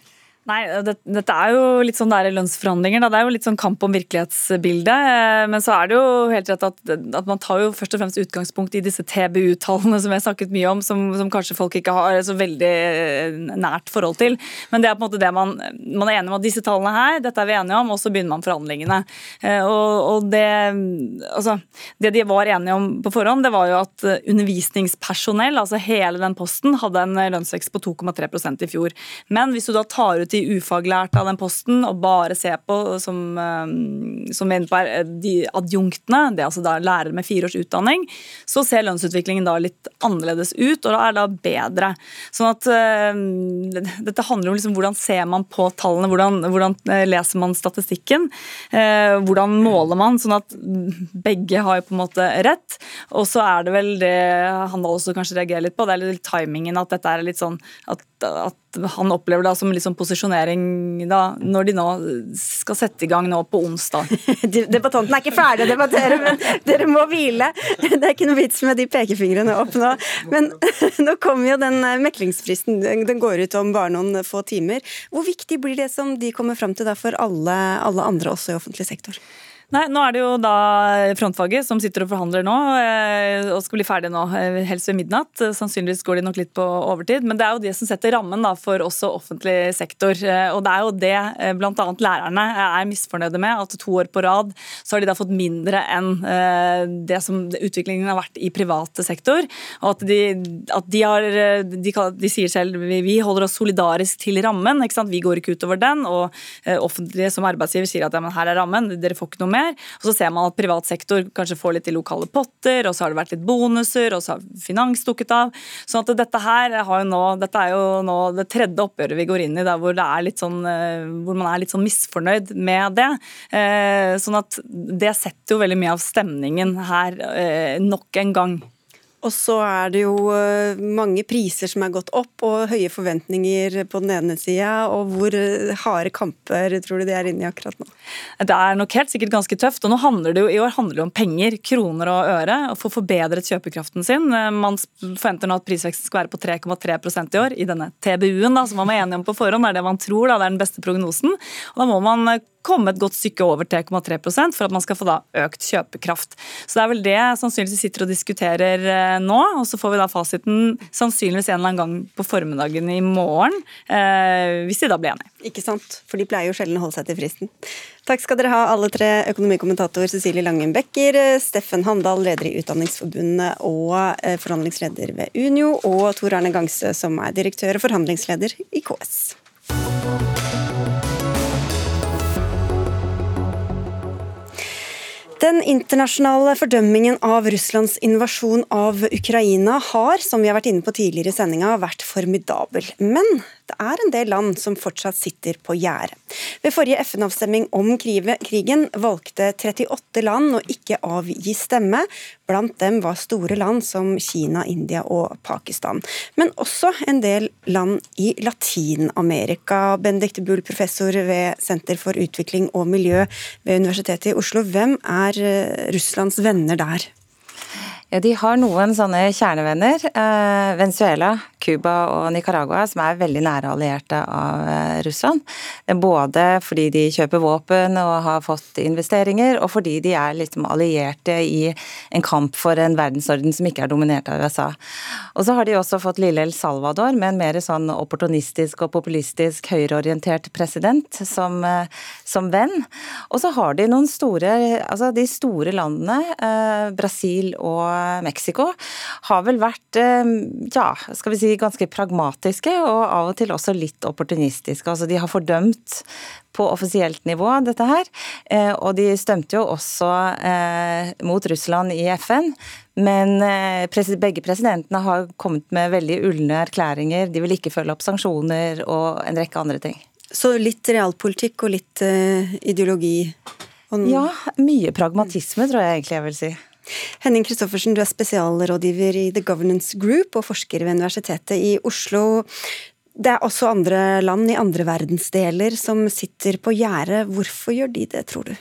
Nei, det, Dette er jo litt sånn der lønnsforhandlinger. Da. Det er jo litt sånn kamp om virkelighetsbildet. Eh, men så er det jo helt rett at, at man tar jo først og fremst utgangspunkt i disse TBU-tallene som har snakket mye om, som, som, kanskje folk ikke har så veldig eh, nært forhold til. Men det er på en måte det man, man er enig om at disse tallene her, dette er vi enige om, og så begynner man forhandlingene. Eh, og, og det, altså, det de var enige om på forhånd, det var jo at undervisningspersonell, altså hele den posten, hadde en lønnsvekst på 2,3% i fjor. Men hvis du da tar ut de ufaglærte av den posten og bare se på, som, som som er på de adjunktene, det er altså da lærere med fire års utdanning, så ser lønnsutviklingen da litt annerledes ut, og da er det da bedre. Sånn at uh, Dette handler om liksom hvordan ser man på tallene, hvordan, hvordan eh, leser man statistikken, uh, hvordan måler man, sånn at begge har jo på en måte rett. Og så er det vel det han da også kanskje reagerer litt på, det er litt timingen, at dette er litt sånn at, at han opplever det som liksom posisjonering da, når de nå skal sette i gang nå på onsdag. [laughs]
Debattanten er ikke ferdig å debattere, men dere må hvile. Det er ikke noe vits med de pekefingrene opp nå. Men [laughs] nå kommer jo den eh, meklingsfristen. Den går ut om bare noen få timer. Hvor viktig blir det som de kommer fram til for alle, alle andre, også i offentlig sektor?
Nei, Nå er det jo da frontfaget som sitter og forhandler nå, eh, og skal bli ferdig nå, eh, helst ved midnatt. Sannsynligvis går de nok litt på overtid, men det er jo det som setter rammen da, for også offentlig sektor. Eh, og det er jo det bl.a. lærerne er misfornøyde med, at to år på rad så har de da fått mindre enn det som utviklingen har vært i private sektor. Og at de, at de har de, de, sier selv vi holder oss solidarisk til rammen, ikke sant? vi går ikke utover den. Og offentlige som arbeidsgiver sier at ja, men her er rammen, dere får ikke noe mer mer. Og så ser man at privat sektor kanskje får litt i lokale potter, og så har det vært litt bonuser, og så har finans dukket av. sånn at dette her nå, dette er jo nå det tredje oppgjøret vi går inn i der hvor, sånn, eh, hvor man er litt sånn misfornøyd med det. Eh, sånn at det setter jo veldig mye av stemningen her eh, nok en gang.
Og så er det jo eh, mange priser som er gått opp, og høye forventninger på den ene sida. Og hvor eh, harde kamper tror du de er inne i akkurat nå?
Det er nok helt sikkert ganske tøft. Og nå handler det jo, i år handler det om penger, kroner og øre, og få forbedret kjøpekraften sin. Eh, man forventer nå at prisveksten skal være på 3,3% i år, i denne TBU-en som man var enige om på forhånd. Er det man tror, da, det er den beste prognosen. Og da må man komme et godt stykke over 3,3 for at man skal få da økt kjøpekraft. Så Det er vel det sannsynligvis vi sitter og diskuterer eh, nå. og Så får vi da fasiten sannsynligvis en eller annen gang på formiddagen i morgen, eh, hvis de da blir enige.
Ikke sant, for de pleier jo sjelden å holde seg til fristen. Takk skal dere ha, alle tre. Økonomikommentator Cecilie Langen Becker, Steffen Handal, leder i Utdanningsforbundet og eh, forhandlingsleder ved Unio, og Tor Arne Gangse, som er direktør og forhandlingsleder i KS. Den internasjonale fordømmingen av Russlands invasjon av Ukraina har, som vi har vært inne på tidligere i sendinga, vært formidabel. Men det er en del land som fortsatt sitter på gjerdet. Ved forrige FN-avstemning om krigen valgte 38 land å ikke avgi stemme. Blant dem var store land som Kina, India og Pakistan. Men også en del land i Latin-Amerika. Benedicte Bull, professor ved Senter for utvikling og miljø ved Universitetet i Oslo. Hvem er eh, Russlands venner der?
Ja, De har noen sånne kjernevenner. Eh, Venezuela, Cuba og Nicaragua, som er veldig nære allierte av eh, Russland. Både fordi de kjøper våpen og har fått investeringer, og fordi de er liksom allierte i en kamp for en verdensorden som ikke er dominert av USA. Og så har de også fått lille El Salvador med en mer sånn opportunistisk og populistisk høyreorientert president som, eh, som venn. Og så har de noen store, altså de store landene, eh, Brasil og Mexico har vel vært ja, skal vi si, ganske pragmatiske og av og til også litt opportunistiske. Altså De har fordømt på offisielt nivå dette her, eh, og de stemte jo også eh, mot Russland i FN. Men begge presidentene har kommet med veldig ulne erklæringer. De vil ikke følge opp sanksjoner og en rekke andre ting.
Så litt realpolitikk og litt ideologi?
Ja, mye pragmatisme, tror jeg egentlig jeg vil si.
Henning Christoffersen, du er spesialrådgiver i The Governance Group og forsker ved Universitetet i Oslo. Det er også andre land i andre verdensdeler som sitter på gjerdet. Hvorfor gjør de det, tror du?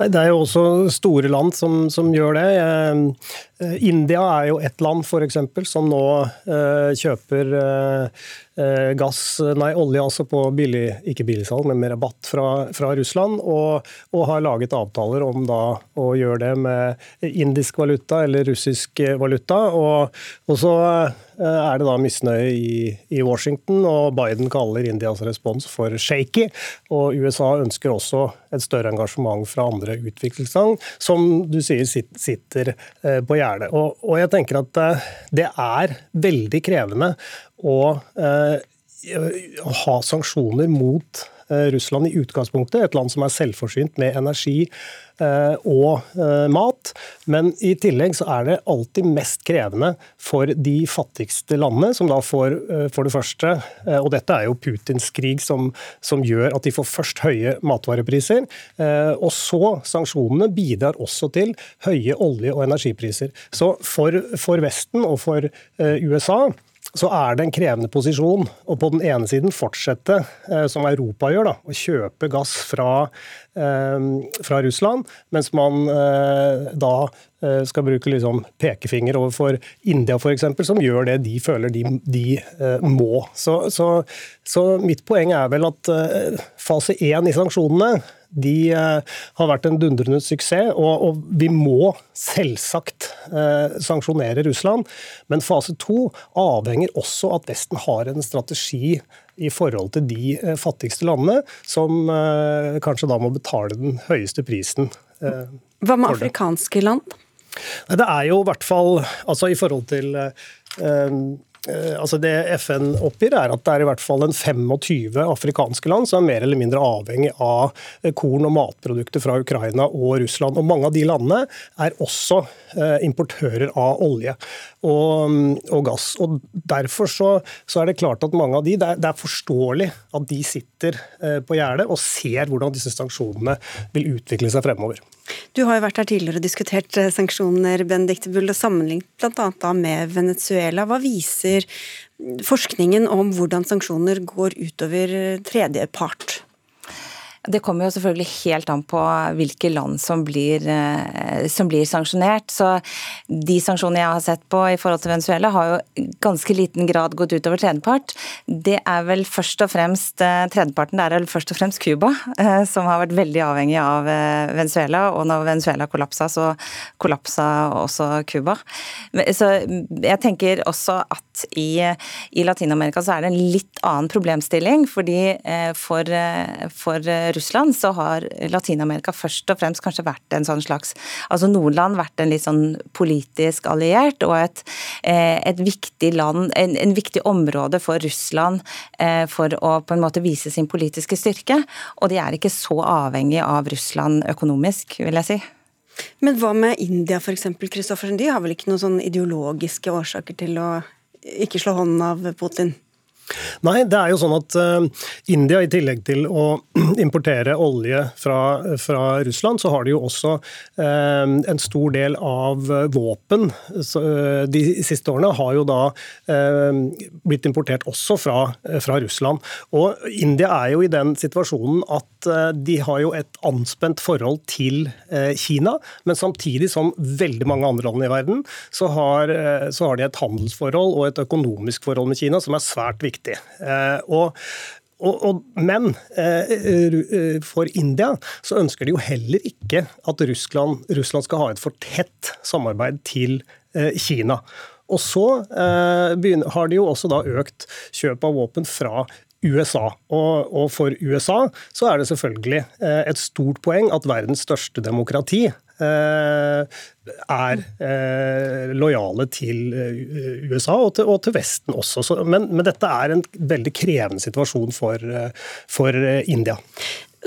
Det er jo også store land som, som gjør det. Eh, India er jo ett land for eksempel, som nå eh, kjøper eh, gass, nei olje altså på billig, ikke billigsalg, men med rabatt fra, fra Russland. Og, og, har laget avtaler om da å gjøre det med indisk valuta eller russisk valuta. Og, og så er det da misnøye i, i, Washington, og Biden kaller Indias respons for shaky. Og USA ønsker også et større engasjement fra andre utviklingsland, som du sier sitter eh, på gjerdet. Og, jeg tenker at eh, det er veldig krevende å, eh, ha sanksjoner mot Russland i utgangspunktet, et land som er selvforsynt med energi og eh, mat. Men i tillegg så er det alltid mest krevende for de fattigste landene, som da får eh, for det første Og dette er jo Putins krig som, som gjør at de får først høye matvarepriser. Og så sanksjonene bidrar også til høye olje- og energipriser. Så for, for Vesten og for USA så er det en krevende posisjon å på den ene siden fortsette, eh, som Europa gjør, da, å kjøpe gass fra, eh, fra Russland, mens man eh, da skal bruke liksom pekefinger overfor India f.eks., som gjør det de føler de, de må. Så, så, så, mitt poeng er vel at fase én i sanksjonene de eh, har vært en dundrende suksess. Og, og vi må selvsagt eh, sanksjonere Russland, men fase to avhenger også av at Vesten har en strategi i forhold til de eh, fattigste landene, som eh, kanskje da må betale den høyeste prisen.
Eh, Hva med afrikanske land?
Det er jo i hvert fall altså i forhold til altså Det FN oppgir, er at det er i hvert fall en 25 afrikanske land som er mer eller mindre avhengig av eh, korn og matprodukter fra Ukraina og Russland. Og Mange av de landene er også eh, importører av olje og, mm, og gass. og Derfor så, så, er det klart at mange av de, det er forståelig at de sitter på gjerdet og ser hvordan disse sanksjonene vil utvikle seg fremover.
Du har jo vært her tidligere og diskutert eh, sanksjoner, Benedicte Bull, og sammenlignet bl.a. med Venezuela. Hva viser forskningen om hvordan sanksjoner går utover tredjepart?
Det kommer jo selvfølgelig helt an på hvilke land som blir, eh, som blir, sanksjonert. Så de sanksjonene jeg har sett på i forhold til Venezuela, har jo ganske liten grad gått utover tredjepart. Det er vel først og fremst eh, Tredjeparten det er vel først og fremst Cuba, eh, som har vært veldig avhengig av Venezuela. Og når Venezuela kollapsa, så kollapsa også Cuba. Så jeg tenker også at i, i Latin-Amerika så er det en litt annen problemstilling. fordi for, for Russland, så har Latin-Amerika først og fremst kanskje vært en sånn slags Altså noen land vært en litt sånn politisk alliert og et, eh, et viktig land, en, en, viktig område for Russland eh, for å på en måte vise sin politiske styrke. Og de er ikke så avhengig av Russland økonomisk, vil jeg si.
Men hva med India f.eks., Kristoffersen? De har vel ikke noen sånn ideologiske årsaker til å ikke slå hånden av Putin?
Nei, det er jo sånn at uh, India, i tillegg til å [clears throat] importere olje fra, fra Russland, så har de jo også uh, en stor del av våpen så, uh, de siste årene har jo da blitt importert også fra, fra, Russland. Og India er jo i den situasjonen at de har jo et anspent forhold til Kina, men samtidig som veldig mange andre land i verden, så har, så har de et handelsforhold og et økonomisk forhold med Kina som er svært viktig. Eh, og og, og, men eh, eh, for India så ønsker de jo heller ikke at Russland, Russland skal ha et for tett samarbeid til Kina. Og så begynner, har de jo også da økt kjøp av våpen fra USA. Og, og, for USA så er det selvfølgelig et stort poeng at verdens største demokrati Eh, er eh, lojale til eh, USA og til, og til Vesten også. Så, men, men, dette er en veldig krevende situasjon for, for India.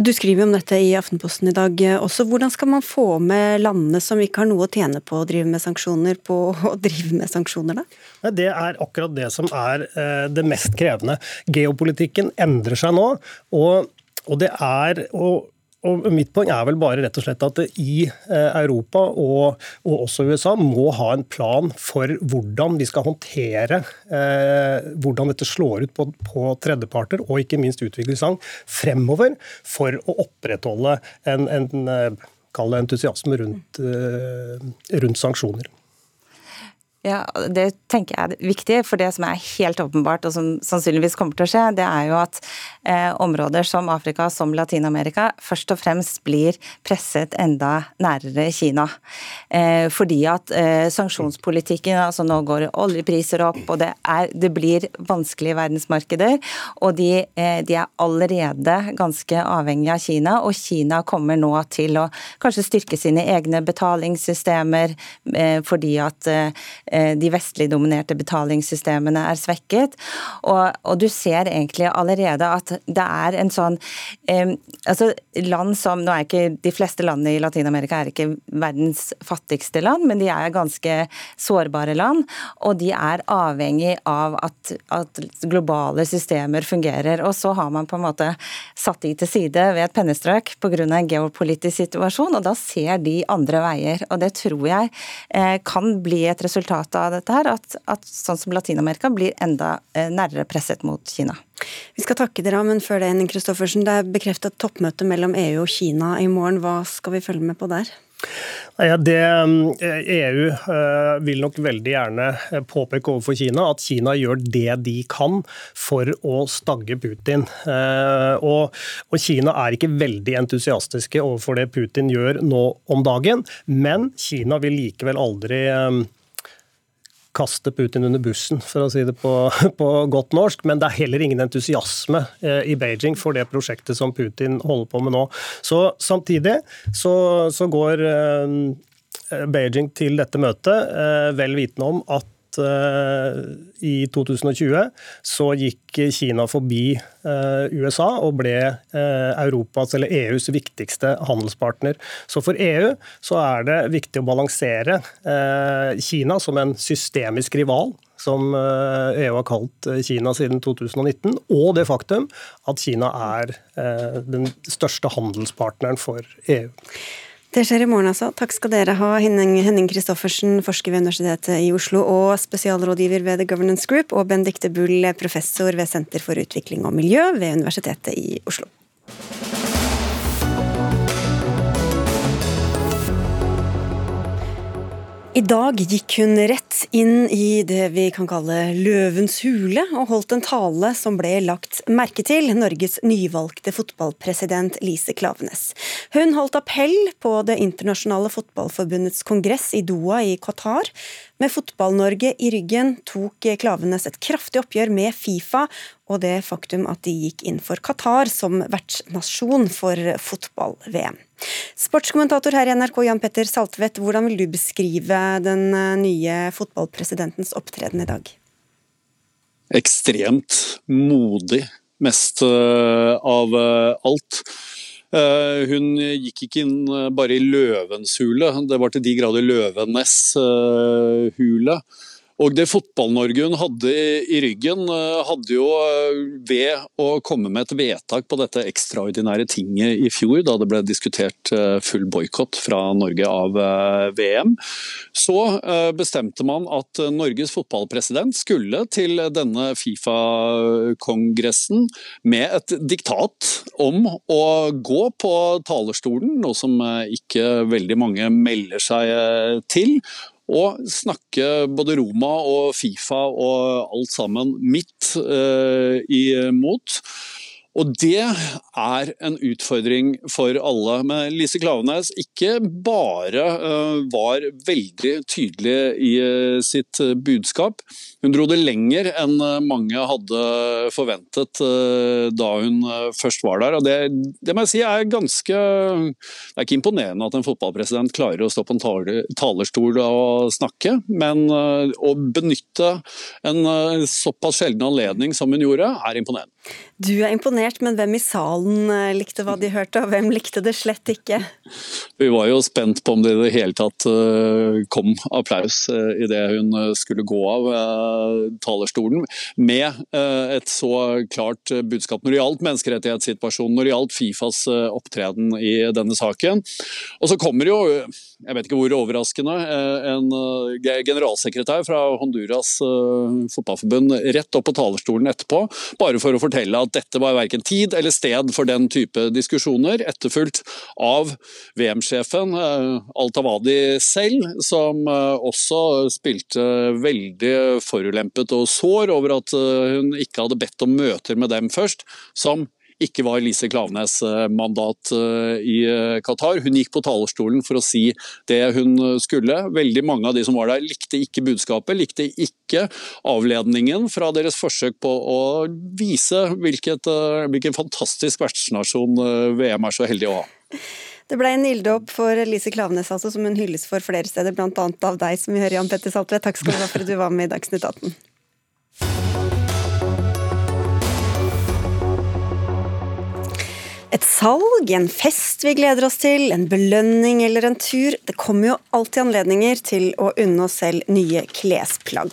Du skriver om dette i Aftenposten i dag også. Hvordan skal man få med landene som ikke har noe å tjene på å drive med sanksjoner, på [laughs] å drive med sanksjoner, da?
Det er akkurat det som er det mest krevende. Geopolitikken endrer seg nå. og og det er, og og Mitt poeng er vel bare rett og slett at i eh, Europa og, og også USA må ha en plan for hvordan vi skal håndtere eh, hvordan dette slår ut på, på tredjeparter, og ikke minst utviklingsland, fremover for å opprettholde en, en, en det entusiasme rundt, eh, rundt sanksjoner.
Ja, Det tenker jeg er viktig, for det som er helt åpenbart, og som sannsynligvis kommer til å skje, det er jo at eh, områder som Afrika, som Latin-Amerika, først og fremst blir presset enda nærere Kina. Eh, fordi at eh, sanksjonspolitikken altså Nå går oljepriser opp, og det, er, det blir vanskelige verdensmarkeder. Og de, eh, de, er allerede ganske avhengige av Kina, og Kina kommer nå til å kanskje styrke sine egne betalingssystemer eh, fordi at eh, de vestlig dominerte betalingssystemene er svekket. Og, og, du ser egentlig allerede at det er en sånn eh, altså Land som Nå er ikke de fleste landene i Latin-Amerika er ikke verdens fattigste land, men de er ganske sårbare land. Og de er avhengig av at, at globale systemer fungerer. Og så har man på en måte satt de til side ved et pennestrøk pga. en geopolitisk situasjon, og da ser de andre veier. Og det tror jeg eh, kan bli et resultat resultatet av dette her, at, at sånn som Latin-Amerika blir enda nærmere nærere presset mot Kina.
Vi skal takke dere, men før det, Henning Kristoffersen, det er bekreftet toppmøte mellom EU og Kina i morgen. Hva skal vi følge med på der?
Ja, det EU eh, e eh, vil nok veldig gjerne påpeke overfor Kina at Kina gjør det de kan for å stagge Putin. Og, og Kina er ikke veldig entusiastiske overfor det Putin gjør nå om dagen, men Kina vil likevel aldri kaste Putin under bussen, for å si det på, [laughs] på, godt norsk. Men det er heller ingen entusiasme eh, i Beijing for det prosjektet som Putin holder på med nå. Så Samtidig så, så går eh, Beijing til dette møtet eh, vel vitende om at Eh, i 2020 så gikk Kina forbi eh, USA og ble eh, Europas eller EUs viktigste handelspartner. Så for EU så er det viktig å balansere Kina som en systemisk rival som EU e har kalt Kina siden 2019, og det faktum at Kina er den største handelspartneren for EU.
Det skjer i morgen, altså. Takk skal dere ha, Henning Christoffersen, forsker ved Universitetet i Oslo og spesialrådgiver ved The Governance Group, og Bendikte Bull, professor ved Senter for utvikling og miljø ved Universitetet i Oslo. I dag gikk hun rett inn i det vi kan kalle løvens hule, og holdt en tale som ble lagt merke til, Norges nyvalgte fotballpresident Lise Klavenes. Hun holdt appell på Det internasjonale fotballforbundets kongress i Doha i Qatar, med Fotball-Norge i ryggen tok Klavenes et kraftig oppgjør med Fifa og det faktum at de gikk inn for Qatar som vertsnasjon for fotball-VM. Sportskommentator her i NRK, Jan Petter Saltvedt, hvordan vil du beskrive den eh, nye fotballpresidentens opptreden i dag?
Ekstremt modig, mest eh, av eh, alt. Hun gikk ikke inn bare i løvens hule, det var til de grader løvenes hule. Og det Fotball-Norge hun hadde i ryggen, eh, hadde jo eh, ved å komme med et vedtak på dette ekstraordinære tinget i fjor, da det ble diskutert eh, full boikott fra Norge av VM, så bestemte man at Norges fotballpresident skulle til denne Fifa-kongressen med et diktat om å gå på talerstolen, noe som ikke veldig mange melder seg til og snakke både Roma og Fifa og alt sammen midt eh, imot. Og det er en utfordring for alle. Men Lise Klaveness ikke bare uh, var veldig tydelig i uh, sitt budskap, hun dro det lenger enn mange hadde forventet da hun først var der. Og det, det, må jeg si er ganske Det er ikke imponerende at en fotballpresident klarer å stå på en talerstol og snakke, men å benytte en såpass sjelden anledning som hun gjorde, er imponerende.
Du er imponert, men hvem i salen eh, likte hva de hørte, og hvem likte det slett ikke?
Vi var jo spent på om det i det hele tatt eh, kom applaus eh, idet hun skulle gå av talerstolen, med et så klart budskap når det gjaldt menneskerettighetssituasjonen, når det gjaldt Fifas opptreden i denne saken. Og så kommer jo, jeg vet ikke hvor overraskende, en generalsekretær fra Honduras fotballforbund rett opp på talerstolen etterpå, bare for å fortelle fortelle at dette var verken tid eller sted for den type diskusjoner, etterfulgt av VM-sjefen Altavadi Al-Tawadi selv, som eh, også spilte veldig forulempet og sår over at eh, hun ikke hadde bedt om møter med dem først, som ikke var Lise Klaveness eh, mandat eh, i eh, Qatar. Hun gikk på talerstolen for å si det hun skulle. Veldig mange av de som var der likte ikke budskapet, likte ikke avledningen fra deres forsøk på å vise hvilket, hvilken fantastisk vertsnasjon VM er så heldig å ha.
Det ble en ilddåp for Lise Klaveness, altså, som hun hylles for flere steder, bl.a. av deg, som vi hører Jan Petter Saltvedt. Takk skal du ha for at du var med i Dagsnytt 18. Et salg, en fest vi gleder oss til, en belønning eller en tur. Det kommer jo alltid anledninger til å unne oss selv nye klesplagg.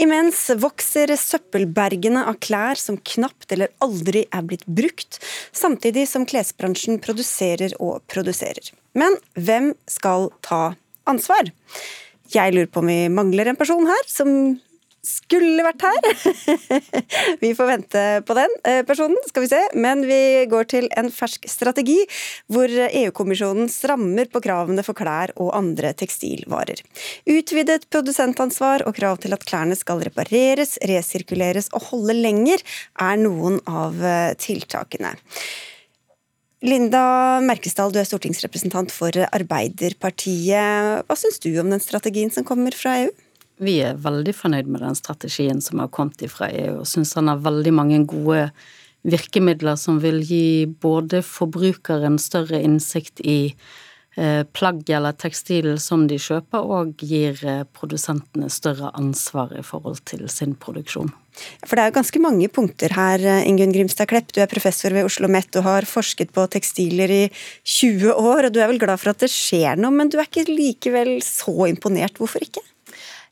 Imens vokser søppelbergene av klær som knapt eller aldri er blitt brukt, samtidig som klesbransjen produserer og produserer. Men hvem skal ta ansvar? Jeg lurer på om vi mangler en person her som skulle vært her. [laughs] vi får vente på den eh, personen, skal vi se. Men vi går til en fersk strategi, hvor EU-kommisjonen strammer på kravene for klær og andre tekstilvarer. Utvidet produsentansvar og krav til at klærne skal repareres, resirkuleres og holde lenger, er noen av eh, tiltakene. Linda Merkesdal, du er stortingsrepresentant for Arbeiderpartiet. Hva syns du om den strategien som kommer fra EU?
Vi er veldig fornøyd med den strategien som har kommet fra EU, og syns han har veldig mange gode virkemidler som vil gi både forbrukeren større innsikt i eh, plagg eller tekstil som de kjøper, og gir eh, produsentene større ansvar i forhold til sin produksjon.
For det er jo ganske mange punkter her, eh, Ingunn Grimstad Klepp. Du er professor ved Oslo OsloMet og har forsket på tekstiler i 20 år, og du er vel glad for at det skjer noe, men du er ikke likevel så imponert. Hvorfor ikke?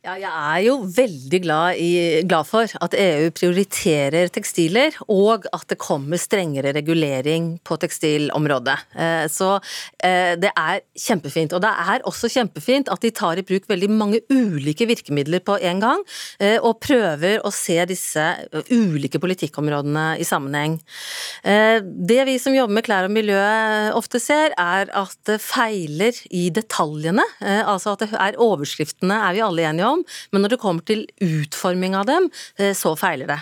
Ja, jeg er jo veldig glad, i, glad, for at EU prioriterer tekstiler, og at det kommer strengere regulering på tekstilområdet. Eh, så eh, det er kjempefint. Og det er også kjempefint at de tar i bruk veldig mange ulike virkemidler på en gang, eh, og prøver å se disse ulike politikkområdene i sammenheng. Det vi som jobber med klær og miljø ofte ser, er at det feiler i detaljene. Altså at det er overskriftene er vi alle enige om om, men når det kommer til utforming av dem, eh, så feiler det.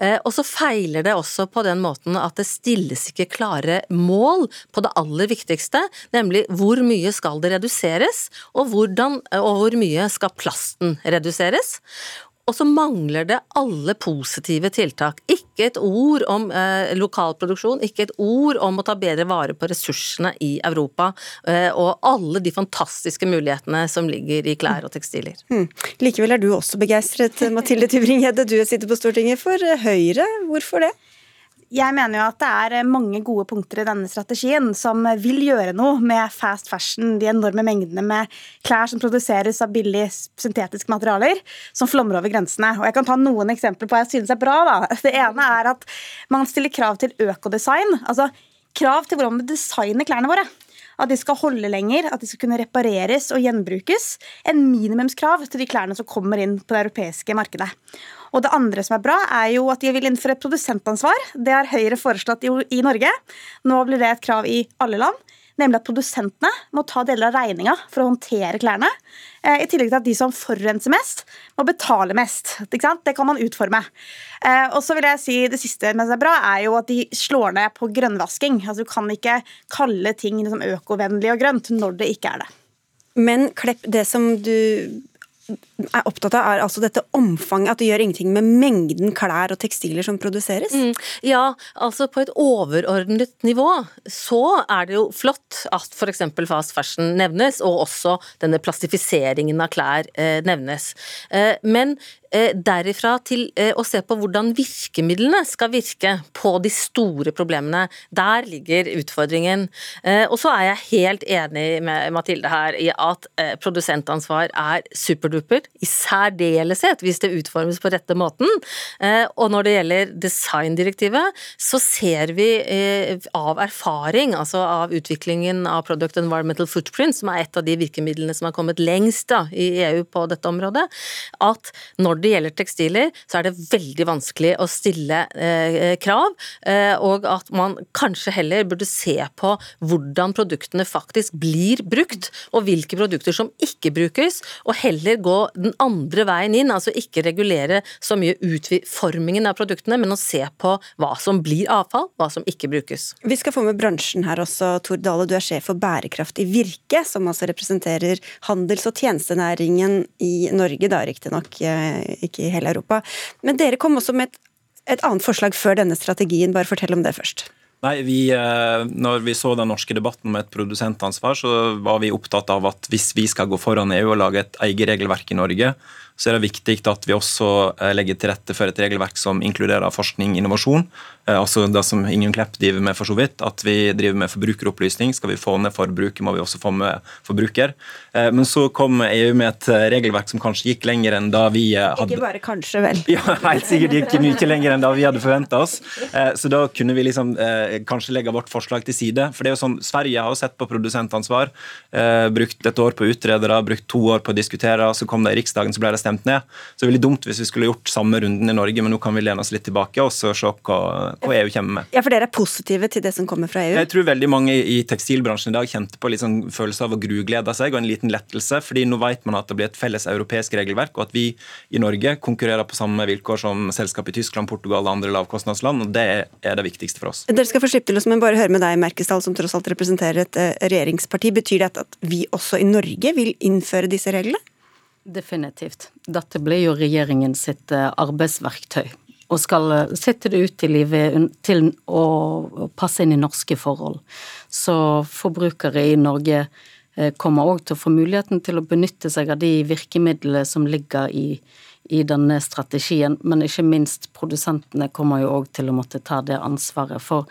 Eh, og så feiler det også på den måten at det stilles ikke klare mål på det aller viktigste, nemlig hvor mye skal det reduseres, og, hvordan, og hvor mye skal plasten reduseres. Og så mangler det alle positive tiltak. Ikke et ord om eh, lokal produksjon, ikke et ord om å ta bedre vare på ressursene i Europa, eh, og alle de fantastiske mulighetene som ligger i klær og tekstiler.
Mm. Likevel er du også begeistret, Mathilde Tybring-Gjedde. Du sitter på Stortinget for Høyre. Hvorfor det?
Jeg mener jo at det er mange gode punkter i denne strategien som vil gjøre noe med fast fashion, de enorme mengdene med klær som produseres av billige syntetiske materialer, som flommer over grensene. Og Jeg kan ta noen eksempler på hva jeg synes er bra. Da. [laughs] Det ene er at man stiller krav til økodesign. altså Krav til hvordan vi designer klærne våre at de skal holde lenger, at de skal kunne repareres og gjenbrukes. En minimumskrav til de klærne som kommer inn på det europeiske markedet. Og det andre som er bra, er jo at de vil innføre et produsentansvar. Det har Høyre foreslått i Norge. Nå blir det et krav i alle land nemlig at produsentene må ta deler av regninga for å håndtere klærne. Eh, I tillegg til at de som forurenser mest, må betale mest. Det kan man utforme. Eh, og så vil jeg si Det siste som er bra, er jo at de slår ned på grønnvasking. Altså Du kan ikke kalle ting liksom økovennlig og grønt når det ikke er det.
Men Klepp, det som du er opptatt av, er altså dette omfanget. At det gjør ingenting med mengden klær og tekstiler som produseres? Mm,
ja, altså på et overordnet nivå så er det jo flott at f.eks. fast fashion nevnes, og også denne plastifiseringen av klær eh, nevnes. Eh, men Eh, derifra til eh, å se på hvordan virkemidlene skal virke på de store problemene. Der ligger utfordringen. Eh, og så er jeg helt enig med Mathilde her i at produsentansvar er superduper, i særdeleshet hvis det utformes på rette måten. Og når det gjelder designdirektivet, så ser vi av erfaring, altså av utviklingen av Product Environmental Footprint, som er et av de virkemidlene som har kommet lengst da, i EU på dette området, at når det gjelder tekstiler, så er det veldig vanskelig å stille eh, krav, eh, og at man kanskje heller burde se på hvordan produktene faktisk blir brukt, og hvilke produkter som ikke brukes, og heller gå den andre veien inn, altså ikke regulere så mye utformingen av produktene, men å se på hva som blir avfall, hva som ikke brukes.
Vi skal få med bransjen her også, Tor Dale. Du er sjef for bærekraft i Virke, som altså representerer handels- og tjenestenæringen i Norge, da riktignok eh, ikke i hele Europa. Men dere kom også med et, et annet forslag før denne strategien. Bare fortell om det først.
Nei, vi, eh, når vi så den norske debatten om et produsentansvar, så var vi opptatt av at hvis vi skal gå foran EU og lage et eget regelverk i Norge, så er det viktig at vi også eh, legger til rette for et regelverk som inkluderer forskning og innovasjon. Eh, altså det som Ingunn Klepp driver med, for så vidt. At vi driver med forbrukeropplysning. Skal vi få ned forbruket, må vi også få med forbruker. Eh, men så kom EU med et regelverk som kanskje gikk lenger enn da vi hadde
Ikke bare kanskje, vel? [laughs]
Ja, helt sikkert gikk mye lenger enn da vi hadde forventa oss. Så da kunne vi liksom kanskje legge vårt forslag til side. For det er jo sånn, Sverige har jo sett på produsentansvar. Brukt et år på utredere, brukt to år på å diskutere. Så kom det i Riksdagen, så ble det stemt ned. Så det er veldig dumt hvis vi skulle gjort samme runden i Norge, men nå kan vi lene oss litt tilbake og se hva, hva, EU kommer med.
Ja, For dere er positive til det som kommer fra EU?
Jeg tror veldig mange i tekstilbransjen i dag kjente på litt sånn følelse av å gruglede seg og en liten lettelse, fordi nå vet man at det blir et felles europeisk regelverk, og at vi i Norge konkurrerer på samme vilkår som selskap i Tyskland, Portugal og andre lavkostnadsland, og det er det viktigste for oss.
Dere skal få slippe til oss, men bare høre med deg, Merkesdal, som tross alt representerer et eh, regjeringsparti. Betyr det at vi også i Norge vil innføre disse reglene?
Definitivt. Dette blir jo regjeringen sitt eh, arbeidsverktøy. Og skal eh, sette det ut i livet til å passe inn i norske forhold. Så forbrukere i Norge eh, kommer òg til å få muligheten til å benytte seg av de virkemidlene som ligger i, i denne strategien, men ikke minst produsentene kommer jo òg til å måtte ta det ansvaret. For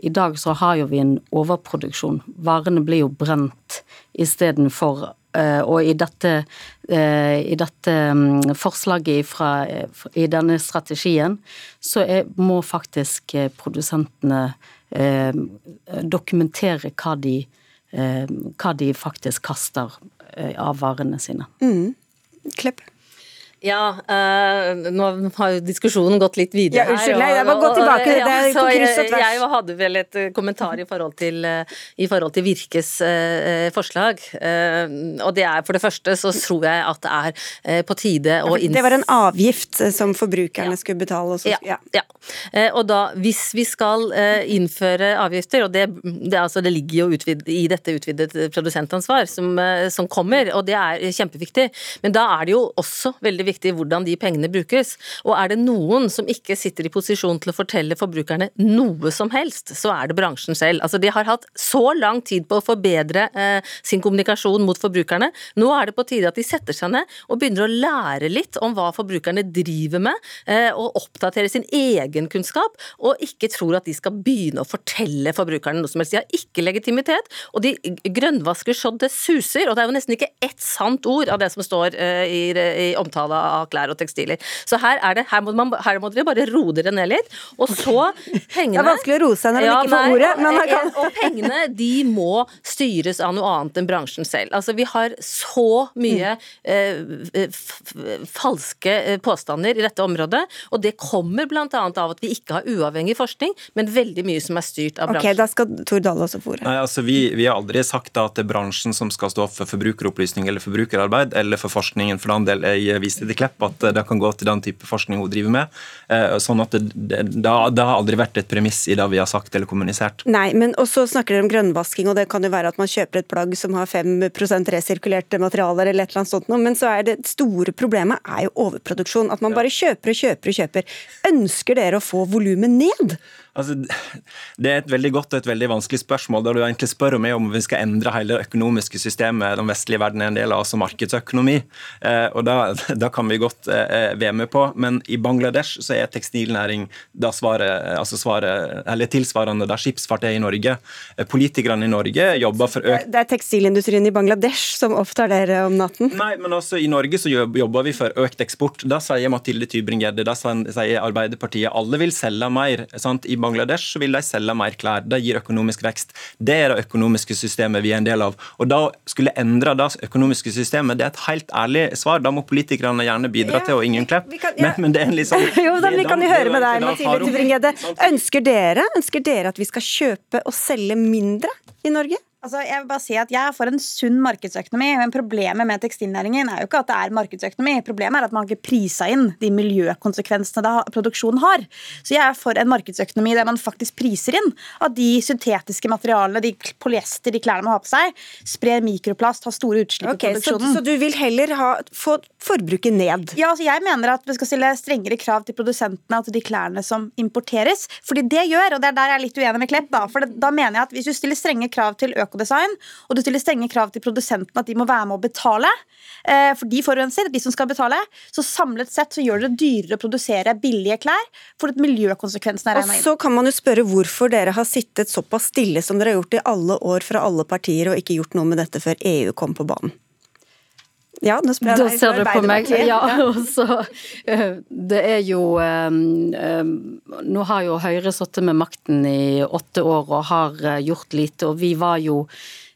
i dag så har jo vi en overproduksjon. Varene blir jo brent istedenfor og i dette, eh, i dette mm, forslaget fra, i denne strategien, så er, må faktisk eh, produsentene dokumentere hva de, hva de faktisk kaster av varene sine.
Mm. Klepp.
Ja, øh, nå har jo diskusjonen gått litt videre
ja, unnskyld, her. må gå tilbake. Det ja, på kryss og tvers.
Jeg hadde vel et eh, kommentar i forhold til, uh, i forhold til Virkes øh, forslag. og det er for det første så tror jeg at det er på tide å
ja, Det var en avgift som forbrukerne ja. skulle betale. Så,
ja. og da, hvis vi skal innføre avgifter, og det, det, altså, det ligger jo utvid, i dette utvidet produsentansvar som, som kommer, og det er kjempeviktig, men da er det jo også veldig viktig viktig hvordan de pengene brukes. Og er det noen som ikke sitter i posisjon til å fortelle forbrukerne noe som helst, så er det bransjen selv. Altså De har hatt så lang tid på å forbedre eh, sin kommunikasjon mot forbrukerne. Nå er det på tide at de setter seg ned og begynner å lære litt om hva forbrukerne driver med, eh, og oppdatere sin egen kunnskap, og ikke tror at de skal begynne å fortelle forbrukerne noe som helst. De har ikke legitimitet, og de grønnvasker så det suser. Og det er jo nesten ikke ett sant ord av det som står eh, i, i omtale av klær og tekstiler. Så her, er det, her, må, man, her må dere bare roe dere ned litt. Og så pengene
Det er vanskelig å roe seg når man ikke får ordet, men man kan
Og pengene, de må styres av noe annet enn bransjen selv. Altså, vi har så mye eh, falske eh, påstander i dette området, og det kommer bl.a. av at vi ikke har uavhengig forskning, men veldig mye som er styrt av bransjen.
Ok, Da skal Tor Dahl også få ordet.
Nei, altså vi, vi, har aldri sagt at det er bransjen som skal stå for forbrukeropplysning eller forbrukerarbeid, eller for forskningen. For den del, jeg viste til Klepp at det kan gå til den type forskning hun driver med. Eh, sånn at det, det, det, har aldri vært et premiss i det vi har sagt eller kommunisert.
Nei, men også snakker dere om grønnvasking, og det kan jo være at man kjøper et plagg som har 5% resirkulerte materialer eller et eller annet sånt men så er det store problemet er jo overproduksjon. At man bare kjøper og kjøper og kjøper. Ønsker dere å få volumet ned?
Altså, det er et veldig godt og et veldig vanskelig spørsmål. da du egentlig spør meg om vi skal endre hele det økonomiske systemet den vestlige verden er en del av, altså markedsøkonomi. Eh, og da, da, kan vi godt eh, være med på. Men i Bangladesh så er tekstilnæring da svaret, altså svaret, eller tilsvarende da skipsfart er i Norge. Eh, politikerne i Norge jobber for økt
Det er tekstilindustrien i Bangladesh som opptar dere om natten?
Nei, men også i Norge så jobber vi for økt eksport. Da sier Mathilde Tybring-Gjedde, da sier Arbeiderpartiet alle vil selge mer. sant? I Bangladesh vil de selge mer klær. Det gir økonomisk vekst. Det er det økonomiske systemet vi er en del av. Og da skulle endre det økonomiske systemet, det er et helt ærlig svar. Da må politikerne gjerne bidra ja, til, og ingen klepp.
Kan, ja.
men, men, det er en liksom [laughs]
Jo, da, vi kan jo høre med deg, Mathilde Tybring-Gjedde. Ønsker dere, ønsker dere at vi skal kjøpe og selge mindre i Norge?
Altså, jeg vil bare si at jeg er for en sunn markedsøkonomi, men problemet med tekstilnæringen er jo ikke at det er markedsøkonomi. Problemet er at man ikke prisa inn de miljøkonsekvensene da produksjonen har. Så jeg er for en markedsøkonomi der man faktisk priser inn at de syntetiske materialene, de polyester, de klærne man har på seg, sprer mikroplast, har store utslipp okay, i produksjonen.
Så, så, du vil heller ha, få forbruket ned?
Ja, altså jeg mener at vi skal stille strengere krav til produsentene og til de klærne som importeres. Fordi det gjør, og det er der jeg er litt uenig med Klepp, da, for det, da mener jeg at hvis du stiller strenge krav til økodesign design. og du stiller strenge krav til produsentene at de må være med å betale. Eh, for de forurenser, de som skal betale. Så samlet sett så gjør det det dyrere å produsere billige klær, for at miljøkonsekvensene er regna
inn. Og så kan man jo spørre hvorfor dere har sittet såpass stille som dere har gjort i alle år fra alle partier, og ikke gjort noe med dette før EU kom på banen. Ja, nå spør jeg
deg. Da ser du på meg. Ja, så eh, Det er jo um, um, Nå har jo Høyre sittet med makten i åtte år og har gjort lite, og vi var jo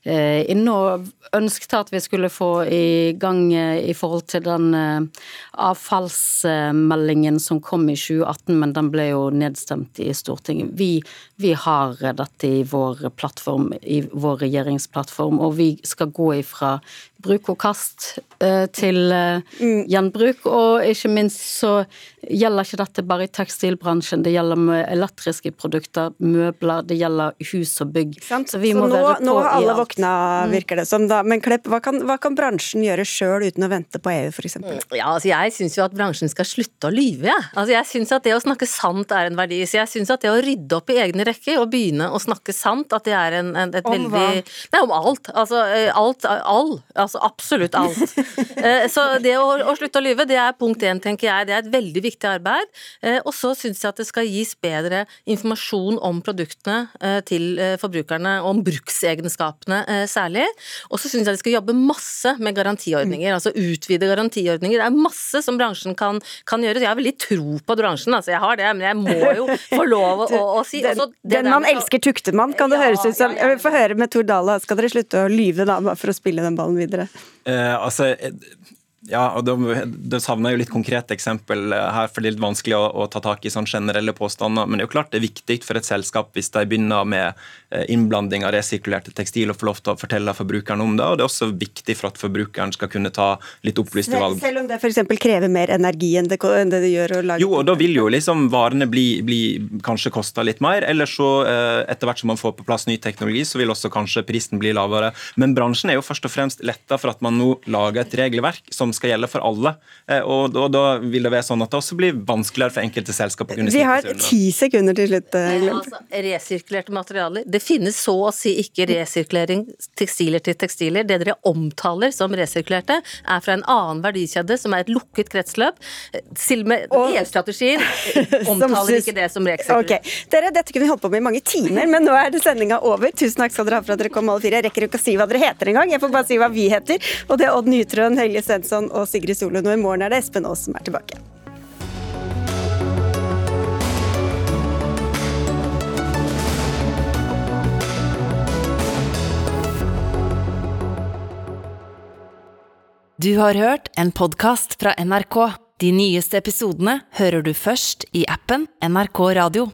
inne og ønsket at vi skulle få i gang i forhold til den avfallsmeldingen som kom i 2018, men den ble jo nedstemt i Stortinget. Vi, vi har dette i vår plattform, i vår regjeringsplattform, og vi skal gå ifra bruk og kast eh, til eh, mm. gjenbruk. Og ikke minst så gjelder ikke dette bare i tekstilbransjen, det gjelder med elektriske produkter, møbler, det gjelder hus og bygg.
Så, vi må så nå, nå, har alle våkna, mm. virker det som. da. Men Klepp, hva kan, hva kan bransjen gjøre sjøl uten å vente på EU, f.eks.? Mm,
ja, altså jeg syns jo at bransjen skal slutte å lyve, jeg. Ja. Altså jeg syns at det å snakke sant er en verdi. Så jeg syns at det å rydde opp i egne rekker og begynne å snakke sant, at det er en, en, et om veldig Om hva? Nei, om alt. Altså eh, alt, all. Altså Altså absolutt alt. Eh, så det å, å slutte å lyve, det er punkt én, tenker jeg. Det er et veldig viktig arbeid. Eh, og så syns jeg at det skal gis bedre informasjon om produktene eh, til forbrukerne, om bruksegenskapene særlig. Og så syns jeg de skal jobbe masse med garantiordninger, altså utvide garantiordninger. Det er masse som bransjen kan, kan gjøre. Jeg har veldig tro på bransjen, altså jeg har det, men jeg må jo få lov å, å, å si
Den, den man elsker, tukter man, kan det ja, høres ut som. Jeg vil få høre med Tor Dale, skal dere slutte å lyve da, for å spille den ballen videre?
Eh, altså, ja, og Da savner jeg jo litt konkrete eksempel eh, her, for det er litt vanskelig å, å ta tak i sånn generelle påstander. Men det er jo klart det er viktig for et selskap hvis de begynner med eh, innblanding av resirkulerte tekstil, og får lov til å fortelle forbrukeren om det. Og det er også viktig for at forbrukeren skal kunne ta litt opplyste valg.
Selv om det f.eks. krever mer energi enn det, enn det, det gjør å lage
Jo, og da vil jo liksom varene bli, bli kanskje kosta litt mer. Eller så, eh, etter hvert som man får på plass ny teknologi, så vil også kanskje prisen bli lavere. Men bransjen er jo først og fremst letta for at man nå lager et regelverk som skal gjelde for alle. Eh, og da, da, vil det være sånn at det også blir vanskeligere for enkelte selskap å kunne
Vi har ti sekunder til slutt.
Eh, altså, resirkulerte materialer. Det finnes så å si ikke resirkulering tekstiler til tekstiler. Det dere omtaler som resirkulerte, er fra en annen verdikjede som er et lukket kretsløp. Til med EU-strategien [laughs] omtaler ikke det som resirkulering.
Okay. Dere, dette kunne vi holdt på med i mange timer, men nå er det sendinga over. Tusen takk skal dere ha for at dere kom alle fire. Jeg rekker ikke å si hva dere heter engang, jeg får bare si hva vi heter. Og det er Odd Nytrøen, Helge Svensson og Sigrid Solund. Og i morgen er det Espen Aas som er tilbake.
Du har hørt en podkast fra NRK. De nyeste episodene hører du først i appen NRK Radio.